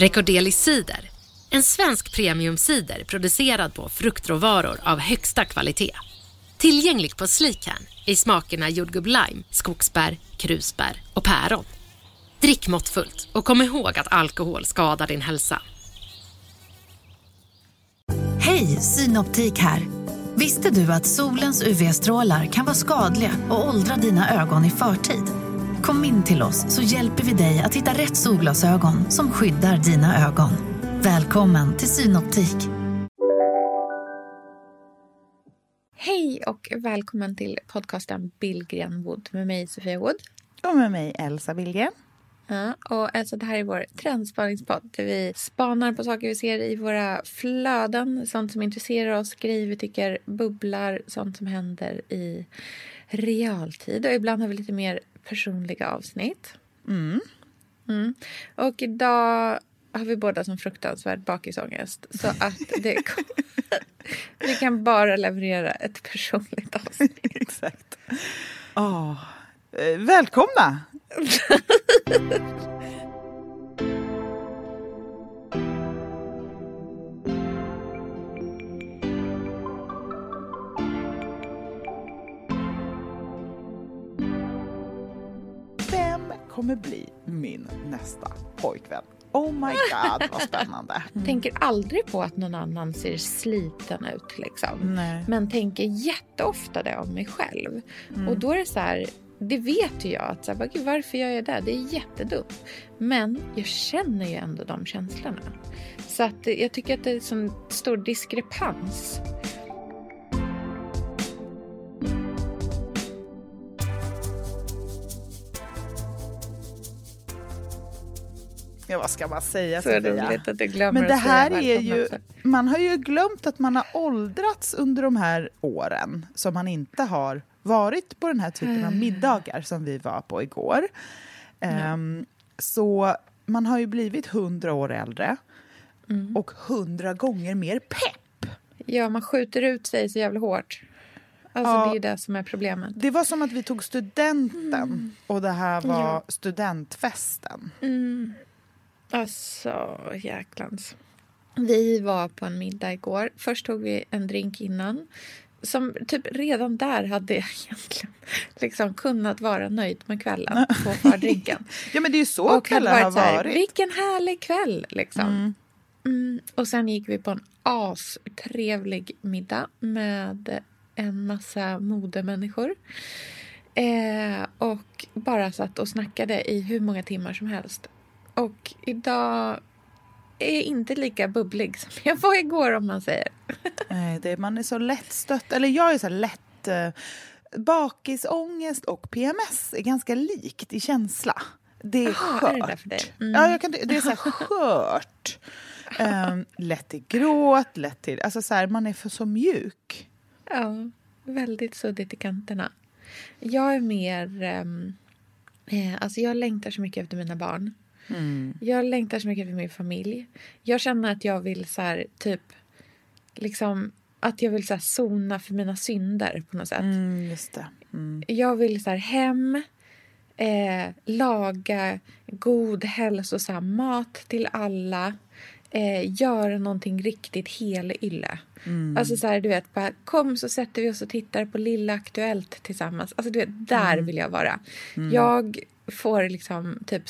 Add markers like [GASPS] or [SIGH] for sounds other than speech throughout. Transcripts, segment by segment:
Recordeli cider, en svensk premiumcider producerad på fruktråvaror av högsta kvalitet. Tillgänglig på Sleekern i smakerna jordgubb lime, skogsbär, krusbär och päron. Drick måttfullt och kom ihåg att alkohol skadar din hälsa. Hej, Synoptik här. Visste du att solens UV-strålar kan vara skadliga och åldra dina ögon i förtid? Kom in till oss så hjälper vi dig att hitta rätt solglasögon som skyddar dina ögon. Välkommen till Synoptik. Hej och välkommen till podcasten Billgren Wood med mig Sofia Wood. Och med mig Elsa Billgren. Ja, och alltså det här är vår trendspaningspodd där vi spanar på saker vi ser i våra flöden, sånt som intresserar oss, grejer vi tycker bubblar, sånt som händer i realtid. Och ibland har vi lite mer personliga avsnitt. Mm. Mm. Och idag har vi båda som fruktansvärd bakisångest. Så att det [LAUGHS] vi kan bara leverera ett personligt avsnitt. [LAUGHS] Exakt. Oh. Välkomna! [LAUGHS] kommer bli min nästa pojkvän? Oh my god, vad spännande. [LAUGHS] Mm. Tänker aldrig på att någon annan ser sliten ut. Liksom. Nej. Men tänker jätteofta det om mig själv. Mm. Och då är det så här, det vet ju jag. att så här, Varför gör jag det? Det är jättedumt. Men jag känner ju ändå de känslorna. Så att jag tycker att det är en stor diskrepans. Ja, vad ska man säga, Så Sofia? roligt att du glömmer Men det att säga här är ju... Man har ju glömt att man har åldrats under de här åren som man inte har varit på den här typen av middagar som vi var på igår. Ehm, så man har ju blivit hundra år äldre Mm. och hundra gånger mer pepp. Ja, man skjuter ut sig så jävla hårt. Alltså Ja. det är ju det som är problemet. Det var som att vi tog studenten och det här var Ja. studentfesten. Mm. Alltså, jäklans. Vi var på en middag igår. Först tog vi en drink innan. Som typ redan där hade jag [LAUGHS] egentligen liksom kunnat vara nöjd med kvällen [LAUGHS] på fördrinken. Ja, men det är ju så och kvällar har så här, varit. vilken härlig kväll! Liksom. Mm. Mm. Och sen gick vi på en astrevlig middag med en massa modemänniskor. Eh, och bara satt och snackade i hur många timmar som helst. Och idag är inte lika bubblig som jag var igår om man säger. Nej, det, man är så lättstött. Eller jag är så lätt... Eh, bakisångest och PMS är ganska likt i känsla. Det är Jaha, skört. är det för dig? Mm. Ja, jag kan, det är så här skört. Um, lätt till gråt, lätt till... Alltså så här, man är för så mjuk. Ja, väldigt suddigt i kanterna. Jag är mer... ehm, eh, alltså jag längtar så mycket efter mina barn. Jag längtar så mycket efter min familj. Jag känner att jag vill så här, typ... Liksom, att jag vill så här, sona för mina synder på något sätt. Mm, just det. Mm. Jag vill så här, hem, eh, laga god hälsosam mat till alla. Eh, göra någonting riktigt helylle. Alltså så här, du vet, bara, kom så sätter vi oss och tittar på Lilla Aktuellt tillsammans. Alltså du vet, där vill jag vara. Jag får liksom typ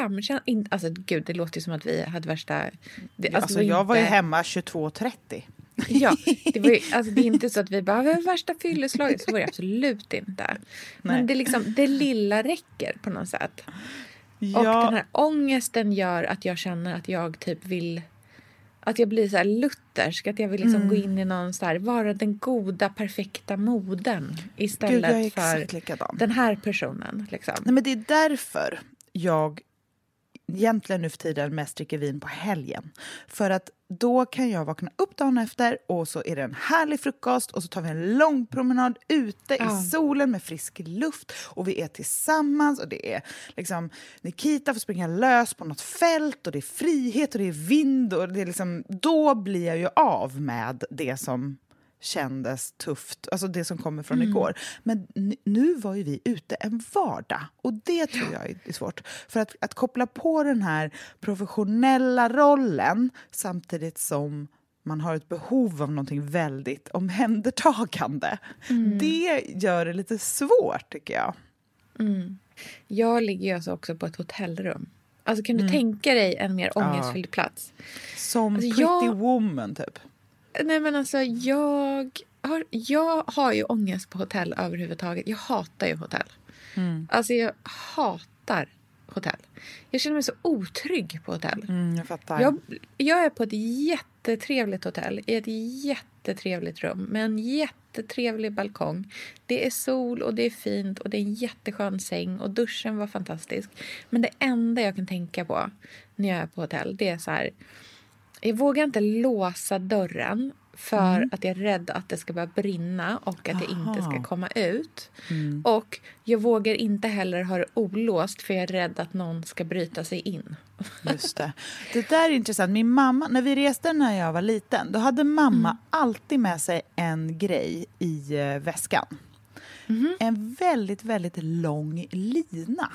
skamkänsla. Alltså gud, det låter ju som att vi hade värsta... Det, Alltså, det jag var ju inte- hemma 22.30. [LAUGHS] Ja, det, var ju, alltså, det är inte så att vi bara, vi har värsta fylleslaget. Så var det absolut inte. Nej. Men det, liksom, det lilla räcker på något sätt. Och Ja, den här ångesten gör att jag känner att jag typ vill... Att jag blir så här luthersk, att jag vill liksom Mm. gå in i någon så här, vara den goda, perfekta modern gud, istället är för likadan. den här personen. Liksom. Nej, men det är därför jag egentligen nu för tiden mest dricker vin på helgen. För att då kan jag vakna upp dagen efter och så är det en härlig frukost och så tar vi en lång promenad ute i solen med frisk luft och vi är tillsammans och det är liksom Nikita får springa lös på något fält och det är frihet och det är vind och det är liksom, då blir jag ju av med det som kändes tufft, alltså det som kommer från igår. Men nu var ju vi ute en vardag och det tror jag är svårt. För att, att koppla på den här professionella rollen samtidigt som man har ett behov av någonting väldigt omhändertagande. Det gör det lite svårt tycker jag. Jag ligger ju alltså också på ett hotellrum. Alltså kan du tänka dig en mer ångestfylld plats? Som Alltså, Pretty jag- Woman typ. Nej men alltså jag har, jag har ju ångest på hotell överhuvudtaget. Jag hatar ju hotell. Alltså jag hatar hotell. Jag känner mig så otrygg på hotell. Mm, jag fattar. Jag, jag är på ett jättetrevligt hotell i ett jättetrevligt rum med en jättetrevlig balkong. Det är sol och det är fint och det är en jätteskön säng och duschen var fantastisk. Men det enda jag kan tänka på när jag är på hotell det är så här. Jag vågar inte låsa dörren för Mm. att jag är rädd att det ska börja brinna och att jag inte ska komma ut. Mm. Och jag vågar inte heller ha det olåst för jag är rädd att någon ska bryta sig in. Just det. Det där är intressant. Min mamma, när vi reste när jag var liten, då hade mamma Mm. alltid med sig en grej i eh, väskan. Mhm. En väldigt, väldigt lång lina.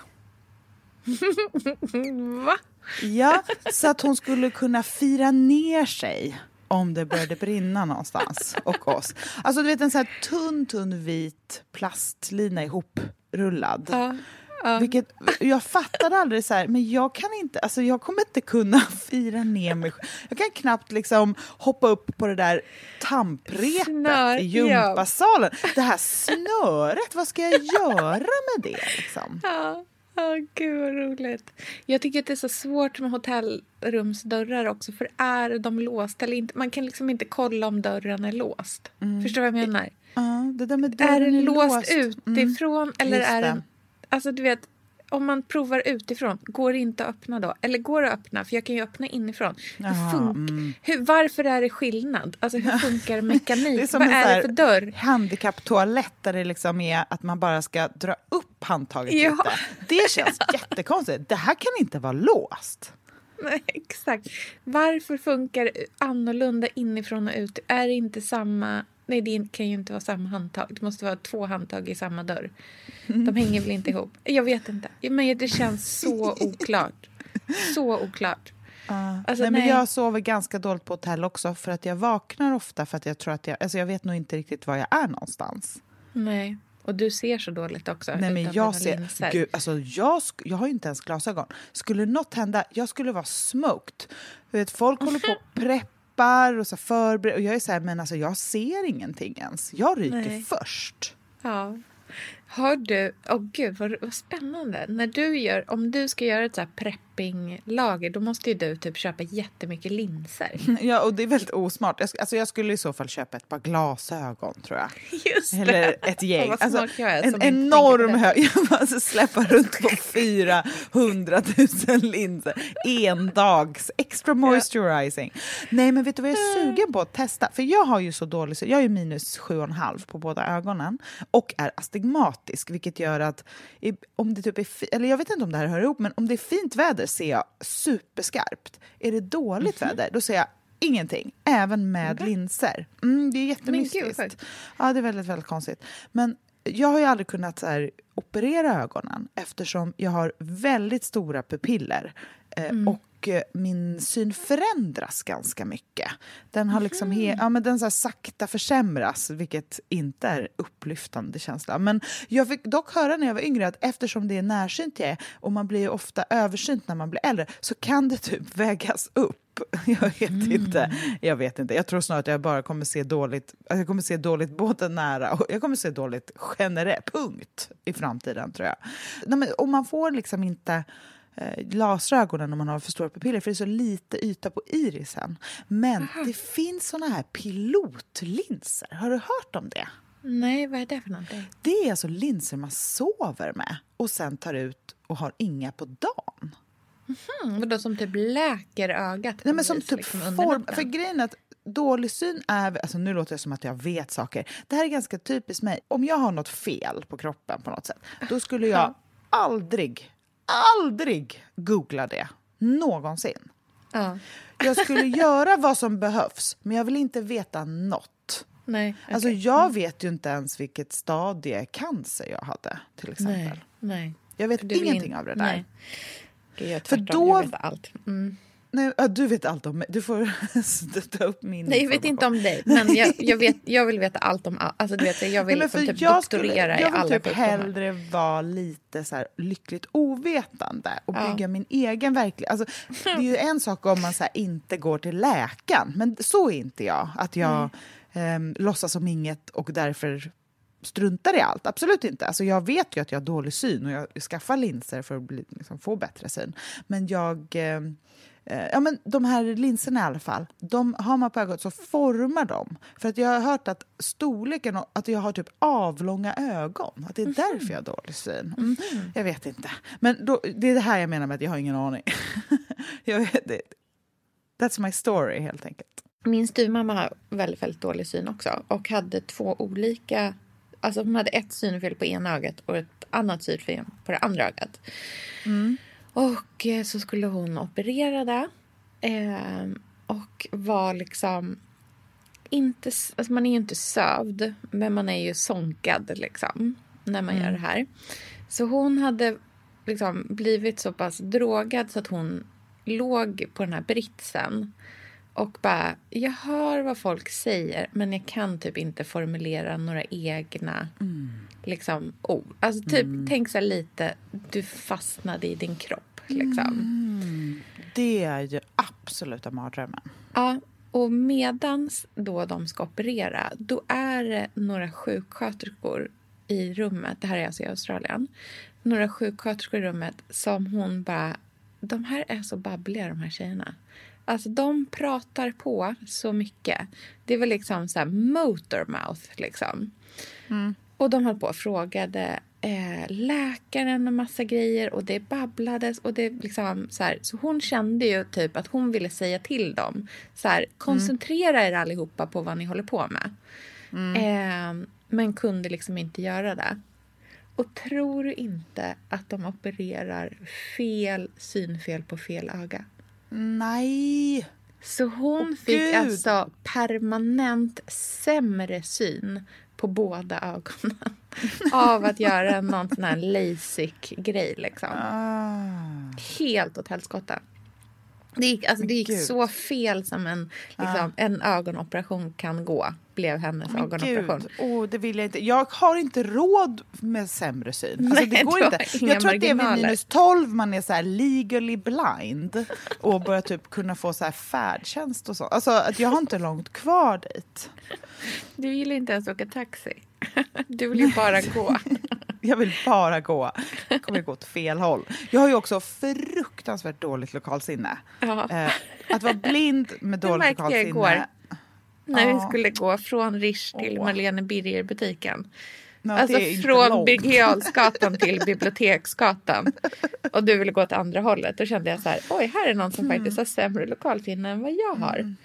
[LAUGHS] Va? Ja, så att hon skulle kunna fira ner sig om det började brinna någonstans och oss. Alltså du vet en sån här tunn, tunn vit plastlina ihoprullad. Ja. ja. Vilket, jag fattade aldrig så här, men jag kan inte, alltså jag kommer inte kunna [LAUGHS] fira ner mig. Jag kan knappt liksom hoppa upp på det där tamprepet Snör, i gympasalen. Det här snöret, vad ska jag göra med det liksom? Ja, [LAUGHS] ja, gud vad roligt. Jag tycker att det är så svårt med hotellrumsdörrar också. För är de låsta eller inte? Man kan liksom inte kolla om dörren är låst. Förstår du vad jag menar? Ja, det där med Är dörren den låst, låst. utifrån eller just är det. den... Alltså du vet, om man provar utifrån, går det inte att öppna då? Eller går det att öppna? För jag kan ju öppna inifrån. Hur fun- hur, varför är det skillnad? Alltså hur [LAUGHS] funkar mekanik? Det är som Vad en är det för dörr? handikapptoalett där det liksom är att man bara ska dra upp handtaget Ja. lite. Det känns [LAUGHS] jättekonstigt. Det här kan inte vara låst. Nej, exakt. Varför funkar annorlunda inifrån och ut? Är det inte samma... Nej, det kan ju inte vara samma handtag. Det måste vara två handtag i samma dörr. De hänger väl inte ihop? Jag vet inte. Men det känns så [LAUGHS] oklart. Så oklart. Alltså, nej, men nej. jag sover ganska dåligt på hotell också för att jag vaknar ofta för att jag tror att jag, alltså jag vet nog inte riktigt var jag är någonstans. Nej. Och du ser så dåligt också. Nej, men jag ser, linser. gud, alltså jag, jag har ju inte ens glasögon. Skulle något hända, jag skulle vara smoked. Du vet, folk håller på och [LAUGHS] preppar och så förbereder och jag är så här, men alltså jag ser ingenting ens. Jag ryker Nej. först. Ja. Har du... Åh gud, vad, vad spännande. När du gör, om du ska göra ett så här preppinglager då måste ju du typ köpa jättemycket linser. [LAUGHS] Ja, och det är väldigt osmart. Jag, alltså jag skulle i så fall köpa ett par glasögon, tror jag. Just det. Eller ett gäng. [LAUGHS] Vad Alltså, är en enorm hög. [LAUGHS] Jag alltså, släppa runt på 400 000 linser. Endags. Extra moisturizing. Nej, men vet du vad jag är sugen på att testa? För jag har ju så dålig. Jag är minus 7,5 på båda ögonen och är astigmatisk, vilket gör att om det typ är eller jag vet inte om det här hör ihop, men om det är fint väder ser jag superskarpt. Är det dåligt Mhm. väder, då ser jag ingenting, även med linser. Mm, det är Men gud, jättemystiskt. sjukt. Ja, det är väldigt, väldigt konstigt. Men jag har ju aldrig kunnat så här, operera ögonen eftersom jag har väldigt stora pupiller. Eh, Mm. Och eh, min syn förändras ganska mycket. Den har liksom he- ja, men den så sakta försämras, vilket inte är upplyftande känsla. Men jag fick dock höra när jag var yngre att eftersom det är närsynt jag är och man blir ofta översynt när man blir äldre så kan det typ [LAUGHS] vägas upp. Jag vet inte. Jag vet inte. Jag tror snarare att jag bara kommer se dåligt. Jag kommer se dåligt både nära och jag kommer se dåligt generellt. Punkt. I framtiden tror jag. Nej, men, och man får liksom inte eh, glasögonen om man har för stora pupiller för det är så lite yta på irisen. Men det finns såna här pilotlinser. Har du hört om det? Nej, vad är det för någonting? Det är alltså linser man sover med och sen tar ut och har inga på dagen. Mm, vadå, som typ läker ögat? Nej, men som vis, typ liksom, form, för grejen är att dålig syn är... Alltså nu låter det som att jag vet saker. Det här är ganska typiskt mig. Om jag har något fel på kroppen på något sätt, då skulle jag Ja. aldrig, aldrig googla det. Någonsin. Ja. Jag skulle [LAUGHS] göra vad som behövs, men jag vill inte veta något. Nej, Alltså okej. jag vet ju inte ens vilket stadie cancer jag hade till exempel. Nej, nej. Jag vet Du ingenting in- av det där. Nej. För då- Jag vet allt. Mm. Nej, du vet allt om mig. Du får [LAUGHS] ta upp min Nej, jag vet inte om dig, men jag, jag, vet, jag vill veta allt om allt. Alltså, du vet, jag vill liksom för typ jag doktorera skulle, jag i vill alla typ sjukdomar. hellre vara lite så här lyckligt ovetande och Ja. bygga min egen verklighet. Alltså, [LAUGHS] det är ju en sak om man så här inte går till läkaren, men så är inte jag. Att jag ehm, låtsas som inget och därför struntar i allt. Absolut inte. Alltså, jag vet ju att jag har dålig syn och jag skaffar linser för att bli, liksom, få bättre syn. Men jag... Eh, Ja, men de här linserna i alla fall, de har man på ögat så formar de. För att jag har hört att storleken, att jag har typ avlånga ögon. Att det är därför jag har dålig syn. Mm. Jag vet inte. Men då, det är det här jag menar med att jag har ingen aning. [LAUGHS] jag vet, det, that's my story helt enkelt. Min styvmamma har väldigt, väldigt dålig syn också och hade två olika... Alltså hon hade ett synfel på ena ögat och ett annat synfel på det andra ögat. Och eh, så skulle hon operera det. Eh, och var liksom inte... Alltså man är ju inte sövd, men man är ju sonkad liksom när man gör det här. Så hon hade liksom blivit så pass drogad så att hon låg på den här britsen och bara, jag hör vad folk säger men jag kan typ inte formulera några egna liksom, ord. Alltså typ, tänk så här lite, du fastnade i din kropp. Liksom. Det är ju absoluta mardrömmen. Ja, och medans då de ska operera, då är det några sjuksköterskor i rummet, det här är alltså i Australien, några sjuksköterskor i rummet som hon bara, de här är så babbliga de här tjejerna. Alltså de pratar på så mycket. Det väl liksom så här motor mouth liksom. Och de höll på och frågade eh, läkaren en massa grejer och det babblades och det liksom så här. Så hon kände ju typ att hon ville säga till dem så här, koncentrera er allihopa på vad ni håller på med. Eh, men kunde liksom inte göra det. Och tror du inte att de opererar fel synfel på fel öga? Nej! Så hon Åh, fick Gud. alltså permanent sämre syn på båda ögonen [LAUGHS] av att göra någon sån här LASIK-grej. Liksom. Ah. Helt åt helskotta. Det gick, alltså, det gick så fel som en, liksom, en ögonoperation kan gå, blev hennes Men ögonoperation. gud, oh, det vill jag inte. Jag har inte råd med sämre syn. Alltså, det [LAUGHS] Nej, går du har inte. Jag tror att det är vid minus 12 man är så här legally blind och börjar typ kunna få så här färdtjänst och så. Alltså, att jag har inte långt kvar dit. Du gillar inte ens åka taxi. [LAUGHS] Du vill ju bara gå. [LAUGHS] Jag vill bara gå. Jag kommer gå åt fel håll. Jag har ju också fruktansvärt dåligt lokalsinne. Ja. Eh, att vara blind med Det dåligt märkte jag lokalsinne. igår. När vi Ja. skulle gå från Rish till Åh. Marlene Birger-butiken. Ja, alltså det från. Birger till [LAUGHS] Biblioteksgatan. Och du ville gå åt andra hållet. Då kände jag så här, oj, här är någon som faktiskt har sämre lokalsinne än vad jag har.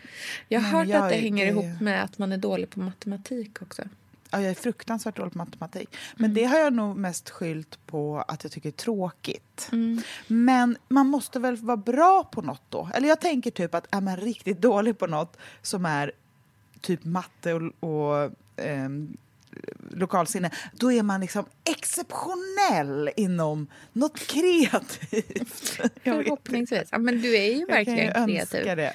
Jag har hört jag att det hänger det- ihop med att man är dålig på matematik också. Ja, jag är fruktansvärt dålig på matematik. Mm. Men det har jag nog mest skyllt på att jag tycker är tråkigt. Mm. Men man måste väl vara bra på något då? Eller jag tänker typ att är man riktigt dålig på något som är typ matte och, och ehm, lokalsinne, då är man liksom exceptionell inom något kreativt. [LAUGHS] Förhoppningsvis. Ja, men du är ju Jag kan verkligen ju kreativ. önska det.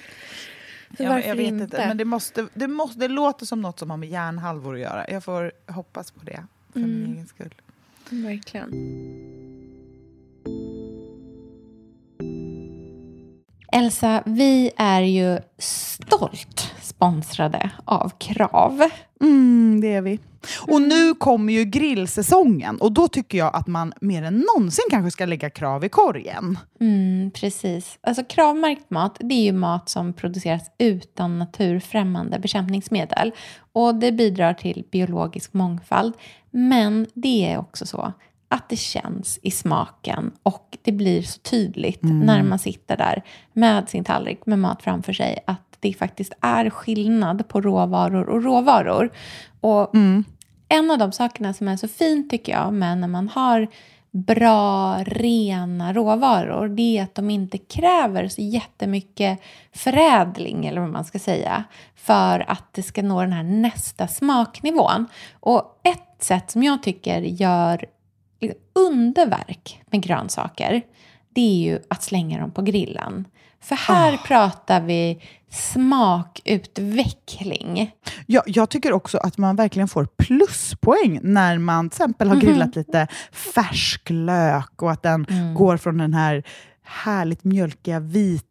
Ja, varför jag vet inte? inte. Men det, måste, det, måste, det låter som något som har med hjärnhalvor att göra. Jag får hoppas på det för Mm. min egen skull. Verkligen. Elsa, vi är ju stolt sponsrade av Krav. Mm, det är vi. Och nu kommer ju grillsäsongen och då tycker jag att man mer än någonsin kanske ska lägga krav i korgen. Mm, precis. Alltså kravmärkt mat, det är ju mat som produceras utan naturfrämmande bekämpningsmedel. Och det bidrar till biologisk mångfald. Men det är också så att det känns i smaken och det blir så tydligt när man sitter där med sin tallrik med mat framför sig att det faktiskt är skillnad på råvaror och råvaror. Och en av de sakerna som är så fint tycker jag med när man har bra, rena råvaror det är att de inte kräver så jättemycket förädling, eller vad man ska säga, för att det ska nå den här nästa smaknivån. Och ett sätt som jag tycker gör underverk med grönsaker, det är ju att slänga dem på grillen. För här oh. pratar vi smakutveckling. Ja, jag tycker också att man verkligen får pluspoäng när man till exempel har grillat mm. lite färsk lök och att den mm. går från den här härligt mjölkiga vita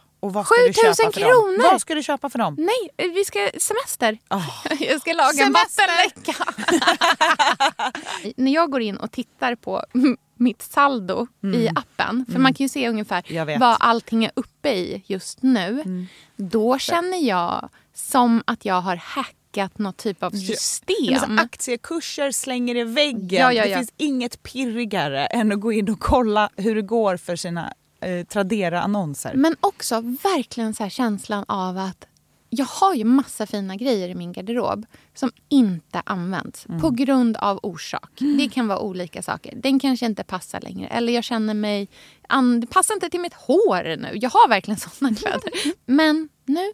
Och vad ska 7000 kronor! Dem? Vad ska du köpa för dem? Nej, vi ska semester. Oh. [LAUGHS] Jag ska laga semester. en vattenläcka. [LAUGHS] När jag går in och tittar på mitt saldo mm. i appen, för mm. man kan ju se ungefär vad allting är uppe i just nu. Mm. Då känner jag som att jag har hackat något typ av system. Ja, aktiekurser slänger i väggen. Ja, ja, det finns inget pirrigare än att gå in och kolla hur det går för sina eh, Tradera-annonser. Men också verkligen så känslan av att jag har ju massa fina grejer i min garderob som inte används mm. på grund av orsak. Mm. Det kan vara olika saker. Den kanske inte passar längre. Eller jag känner mig... Det passar inte till mitt hår nu. Jag har verkligen [LAUGHS] såna kläder. Men nu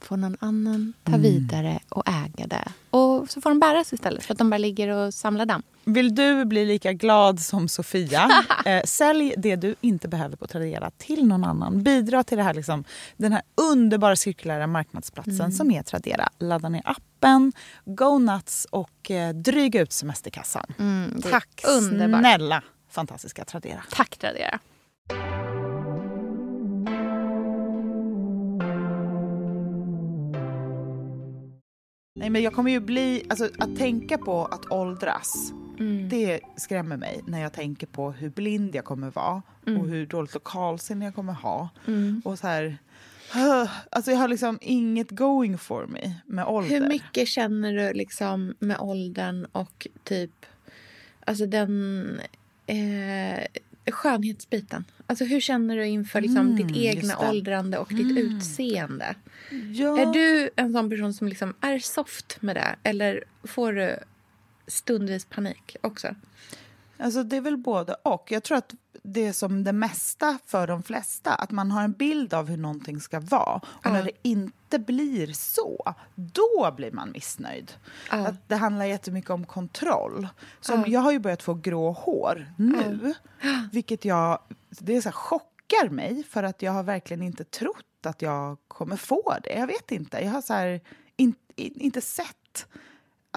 får någon annan ta mm. vidare och äga det. Och så får de bäras istället för att de bara ligger och samlar damm. Vill du bli lika glad som Sofia? [LAUGHS] eh, sälj det du inte behöver på Tradera till någon annan. Bidra till det här, liksom, den här underbara cirkulära marknadsplatsen mm. som är Tradera. Ladda ner appen, go nuts och eh, dryga ut semesterkassan. Mm, Tack underbart. snälla fantastiska Tradera. Tack Tradera. Nej, men jag kommer ju bli, alltså, att tänka på att åldras, mm. det skrämmer mig när jag tänker på hur blind jag kommer vara mm. och hur dåligt lokalsinne jag kommer ha. Mm. Och så här, Alltså jag har liksom inget going for me med ålder. Hur mycket känner du liksom med åldern och typ alltså den eh, skönhetsbiten? Alltså hur känner du inför liksom, mm, ditt egna åldrande och mm. ditt utseende? Ja. Är du en sån person som liksom är soft med det eller får du stundvis panik också? Alltså det är väl både och. Jag tror att det är som det mesta för de flesta, att man har en bild av hur någonting ska vara. Och mm. när det inte blir så, då blir man missnöjd. Mm. Att det handlar jättemycket om kontroll. Som mm. Jag har ju börjat få grå hår nu, [GASPS] vilket jag, det är så här, chockar mig för att jag har verkligen inte trott att jag kommer få det. Jag vet inte. Jag har så här, in, in, inte sett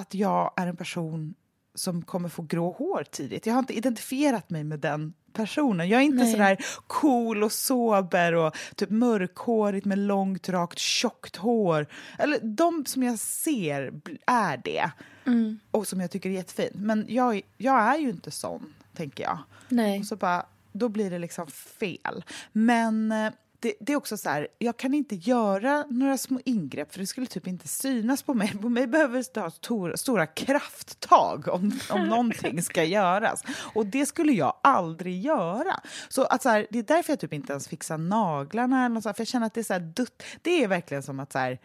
att jag är en person som kommer få grå hår tidigt. Jag har inte identifierat mig med den personen. Jag är inte Nej. sådär cool och sober och typ mörkhårigt med långt, rakt, tjockt hår. Eller de som jag ser är det. Mm. Och som jag tycker är jättefin. Men jag, jag är ju inte sån, tänker jag. Nej. Och så bara, då blir det liksom fel. Men eh, det, det, är också så här, jag kan inte göra några små ingrepp för det skulle typ inte synas på mig. [LAUGHS] På mig behöver det ha stora, stora krafttag om, om [LAUGHS] någonting ska göras. Och det skulle jag aldrig göra. Så, att så här, det är därför jag typ inte ens fixar naglarna. Eller så här, för jag känner att det är så här, dutt, det är verkligen som att så här,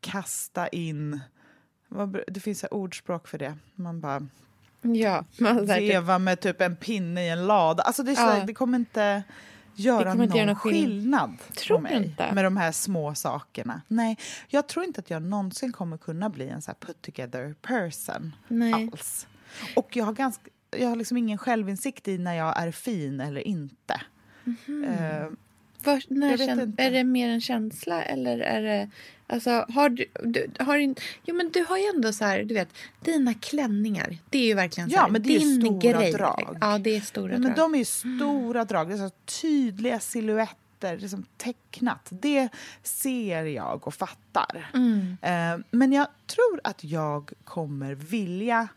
kasta in... Det finns så ordspråk för det. Man bara Ja, man, veva med typ en pinne i en lada. Alltså det, är så Ja. här, det kommer inte göra någon göra någon skill- skillnad Tror på mig inte? med de här små sakerna. Nej, jag tror inte att jag någonsin kommer kunna bli en så put together person Nej. alls. Och jag har, ganska, jag har liksom ingen självinsikt i när jag är fin eller inte. Eh, Var, när Jag vet kän, inte. är det mer en känsla eller är det... Alltså, har du, du har in, jo, men du har ju ändå så här, du vet, dina klänningar. Det är ju verkligen så Ja, här, men det är stora grej. drag. Ja, det är stora men drag. de är ju stora drag, det är så tydliga silhuetter, liksom tecknat. Det ser jag och fattar. Mm. Eh, men jag tror att jag kommer vilja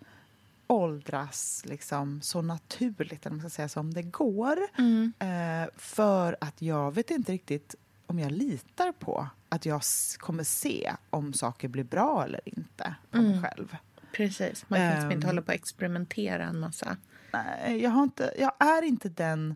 åldras liksom så naturligt, eller man ska säga, som det går. Mm. Eh, för att jag vet inte riktigt om jag litar på att jag kommer se om saker blir bra eller inte på mig Mm. själv. Precis, man kan liksom inte Ehm. hålla på och experimentera en massa. Nej, jag, har inte, jag är inte den...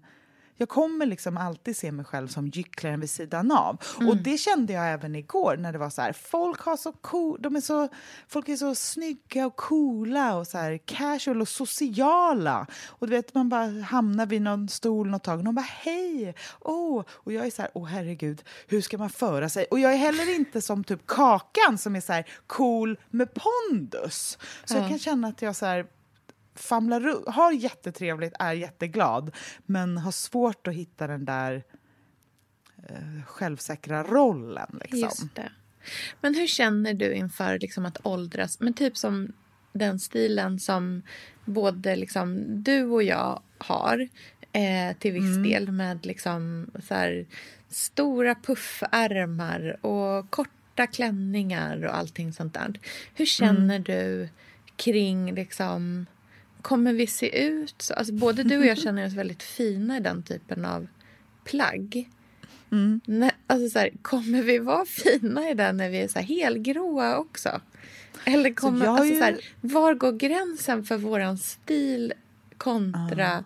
Jag kommer liksom alltid se mig själv som gycklaren vid sidan av. Och det kände jag även igår när det var så här, folk har så cool, de är så, folk är så snygga och coola och så här casual och sociala. Och du vet, man bara hamnar vid någon stol något tag och de bara hej, oh. Och jag är så här, åh herregud, hur ska man föra sig? Och jag är heller inte som typ Kakan som är så här cool med pondus. Så jag kan känna att jag så här, famlar runt, har jättetrevligt, är jätteglad men har svårt att hitta den där eh, självsäkra rollen. Liksom. Men hur känner du inför liksom att åldras? Men typ som den stilen som både liksom du och jag har eh, till viss del med liksom så här, stora puffärmar och korta klänningar och allting sånt där. Hur känner du kring liksom Kommer vi se ut så? Alltså både du och jag känner oss väldigt fina i den typen av plagg. Nej, alltså så här, kommer vi vara fina i den när vi är så här helgråa också? Eller kommer, jag har alltså ju- så här, var går gränsen för våran stil kontra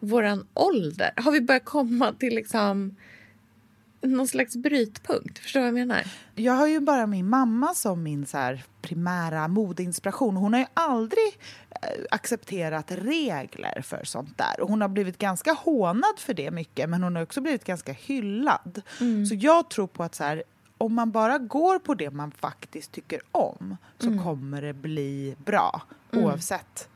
våran ålder? Har vi börjat komma till liksom någon slags brytpunkt? Förstår du vad jag menar? Jag har ju bara min mamma som min så primära modeinspiration. Hon har ju aldrig eh, accepterat regler för sånt där. Och hon har blivit ganska hånad för det mycket, men hon har också blivit ganska hyllad. Så jag tror på att så här, om man bara går på det man faktiskt tycker om så kommer det bli bra, oavsett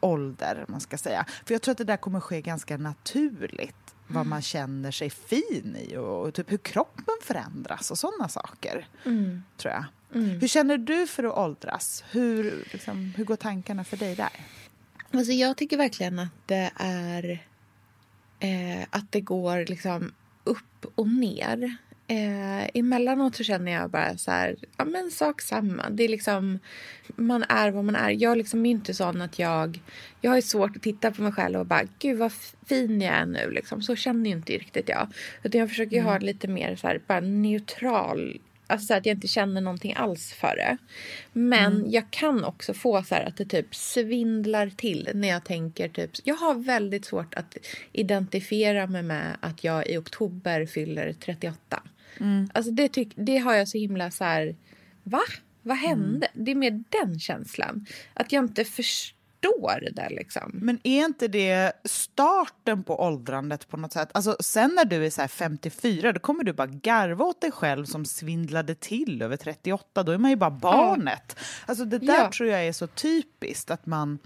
ålder, man ska säga. För jag tror att det där kommer ske ganska naturligt vad man känner sig fin i och, och typ hur kroppen förändras och sådana saker. Tror jag. Hur känner du för att åldras? Hur, liksom, hur går tankarna för dig där? Alltså jag tycker verkligen att det är eh, att det går liksom upp och ner. Eh, emellanåt så känner jag bara så här, ja men sak samma. Det är liksom, man är vad man är. Jag liksom är inte sån att jag, jag har svårt att titta på mig själv och bara, gud vad fin jag är nu liksom. Så känner ju inte riktigt jag. Utan jag försöker ju ha lite mer så här, bara neutral Alltså så att jag inte känner någonting alls för det. Men jag kan också få så här att det typ svindlar till när jag tänker typ... Jag har väldigt svårt att identifiera mig med att jag i oktober fyller 38. Alltså det, tyck, det har jag så himla så här... Va? Vad hände? Det är mer den känslan. Att jag inte förstår det där liksom. Men är inte det starten på åldrandet på något sätt? Alltså, sen när du är så här 54 då kommer du bara garva åt dig själv som svindlade till över 38. Då är man ju bara barnet. Alltså, det där Ja. tror jag är så typiskt att man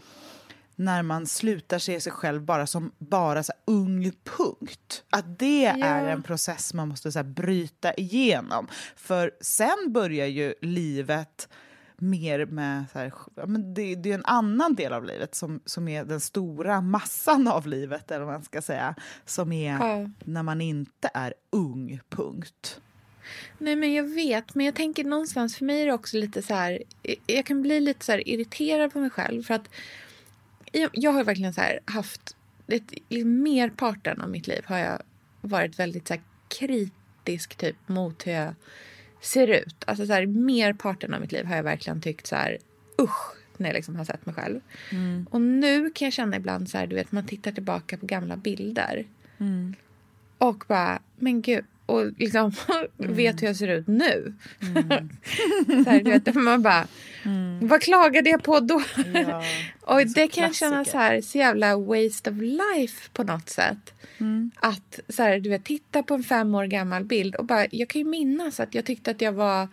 när man slutar se sig själv bara som bara så ung punkt. Att det är en process man måste så här bryta igenom. För sen börjar ju livet mer med... Så här, men det, det är en annan del av livet som, som är den stora massan av livet, eller vad man ska säga. Som är Ja. när man inte är ung, punkt. Nej, men jag vet. Men jag tänker någonstans, för mig är det också lite så här... Jag kan bli lite så irriterad på mig själv. För att jag, har verkligen så haft... Ett, liksom merparten av mitt liv har jag varit väldigt så kritisk typ mot hur jag ser ut. Alltså så här, merparten av mitt liv har jag verkligen tyckt så här usch när jag liksom har sett mig själv. Och nu kan jag känna ibland så här, du vet, man tittar tillbaka på gamla bilder och bara, men gud. Och liksom [LAUGHS] vet hur jag ser ut nu. [LAUGHS] så här, vet, man bara, vad klagade jag på då? Ja, [LAUGHS] och det kan jag känna så här, så jävla waste of life på något sätt. Att så här, du vet, titta på en fem år gammal bild och bara, jag kan ju minnas att jag tyckte att jag var,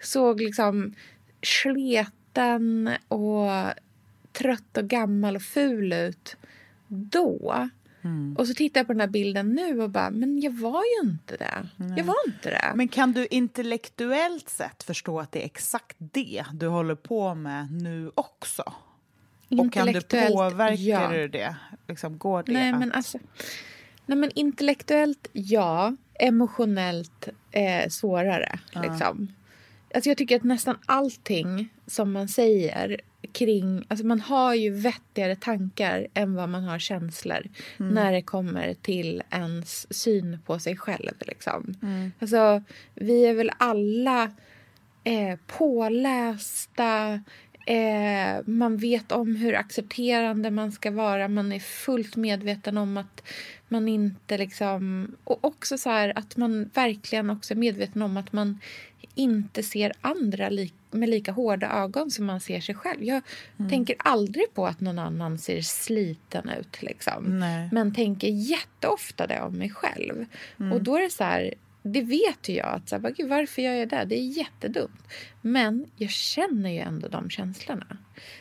såg liksom sleten och trött och gammal och ful ut då. Och så tittar jag på den här bilden nu och bara, men jag var ju inte det. Jag var inte det. Men kan du intellektuellt sett förstå att det är exakt det du håller på med nu också? Och kan du påverka ja. du det? Liksom, går det Nej, att- men alltså... Nej, men intellektuellt, ja. Emotionellt, eh, svårare. Liksom. Alltså, jag tycker att nästan allting som man säger kring... Alltså, man har ju vettigare tankar än vad man har känslor när det kommer till ens syn på sig själv. Liksom. Alltså, vi är väl alla eh, pålästa. Eh, man vet om hur accepterande man ska vara. Man är fullt medveten om att man inte liksom... Och också så här att man verkligen också är medveten om att man inte ser andra li med lika hårda ögon som man ser sig själv. Jag tänker aldrig på att någon annan ser sliten ut. Liksom. Nej. Men tänker jätteofta det om mig själv. Och då är det så här, det vet ju jag. att så här, bara, "Gud, Varför gör jag det? Det är jättedumt. Men jag känner ju ändå de känslorna.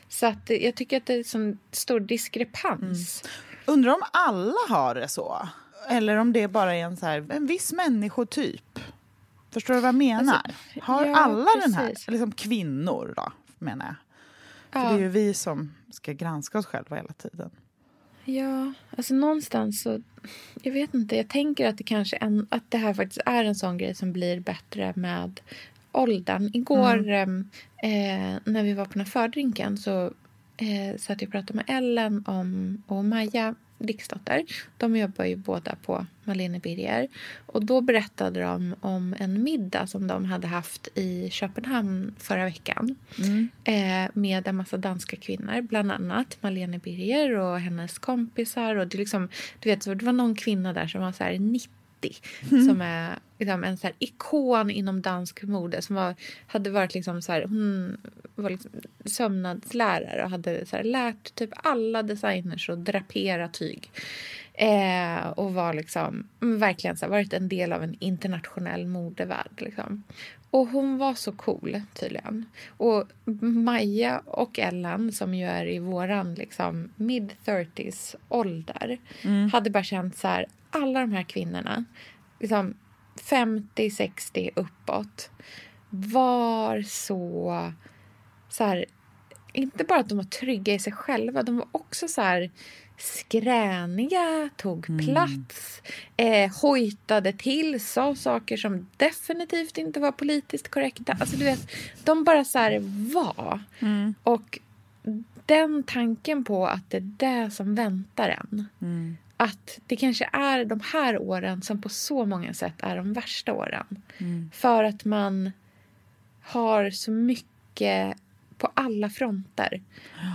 Så att jag tycker att det är en sån stor diskrepans. Undrar om alla har det så? Eller om det bara är en, så här, en viss människotyp? Förstår du vad jag menar? har ja, alla den här? precis. Liksom kvinnor då, menar jag. För Ja. det är ju vi som ska granska oss själva hela tiden. Ja, alltså någonstans så... Jag vet inte, jag tänker att det kanske en, att det här faktiskt är en sån grej som blir bättre med åldern. Igår em, eh, när vi var på den här fördrinken så eh, satt jag och pratade med Ellen om, och Maja Riksdotter. De jobbar ju båda på Malene Birger. Och då berättade de om en middag som de hade haft i Köpenhamn förra veckan. Eh, med en massa danska kvinnor, bland annat Malene Birger och hennes kompisar. Och det, liksom, du vet, så det var någon kvinna där som var så här 90 som är liksom, en så här ikon inom dansk mode. Som var, hade varit liksom så här, hon var liksom sömnadslärare och hade så här, lärt typ alla designers att drapera tyg. Eh, och var liksom mm, verkligen så här, varit en del av en internationell modevärld. Liksom. Och hon var så cool tydligen. Och Maja och Ellen som ju är i våran liksom, mid-30s ålder hade bara känt så här, alla de här kvinnorna, liksom 50-60 uppåt, var så, så här, inte bara att de var trygga i sig själva, de var också så här skräniga, tog plats, eh, hojtade till, sa saker som definitivt inte var politiskt korrekta. Alltså du vet, de bara så här var. Och den tanken på att det är det som väntar en. Att det kanske är de här åren som på så många sätt är de värsta åren. För att man har så mycket på alla fronter.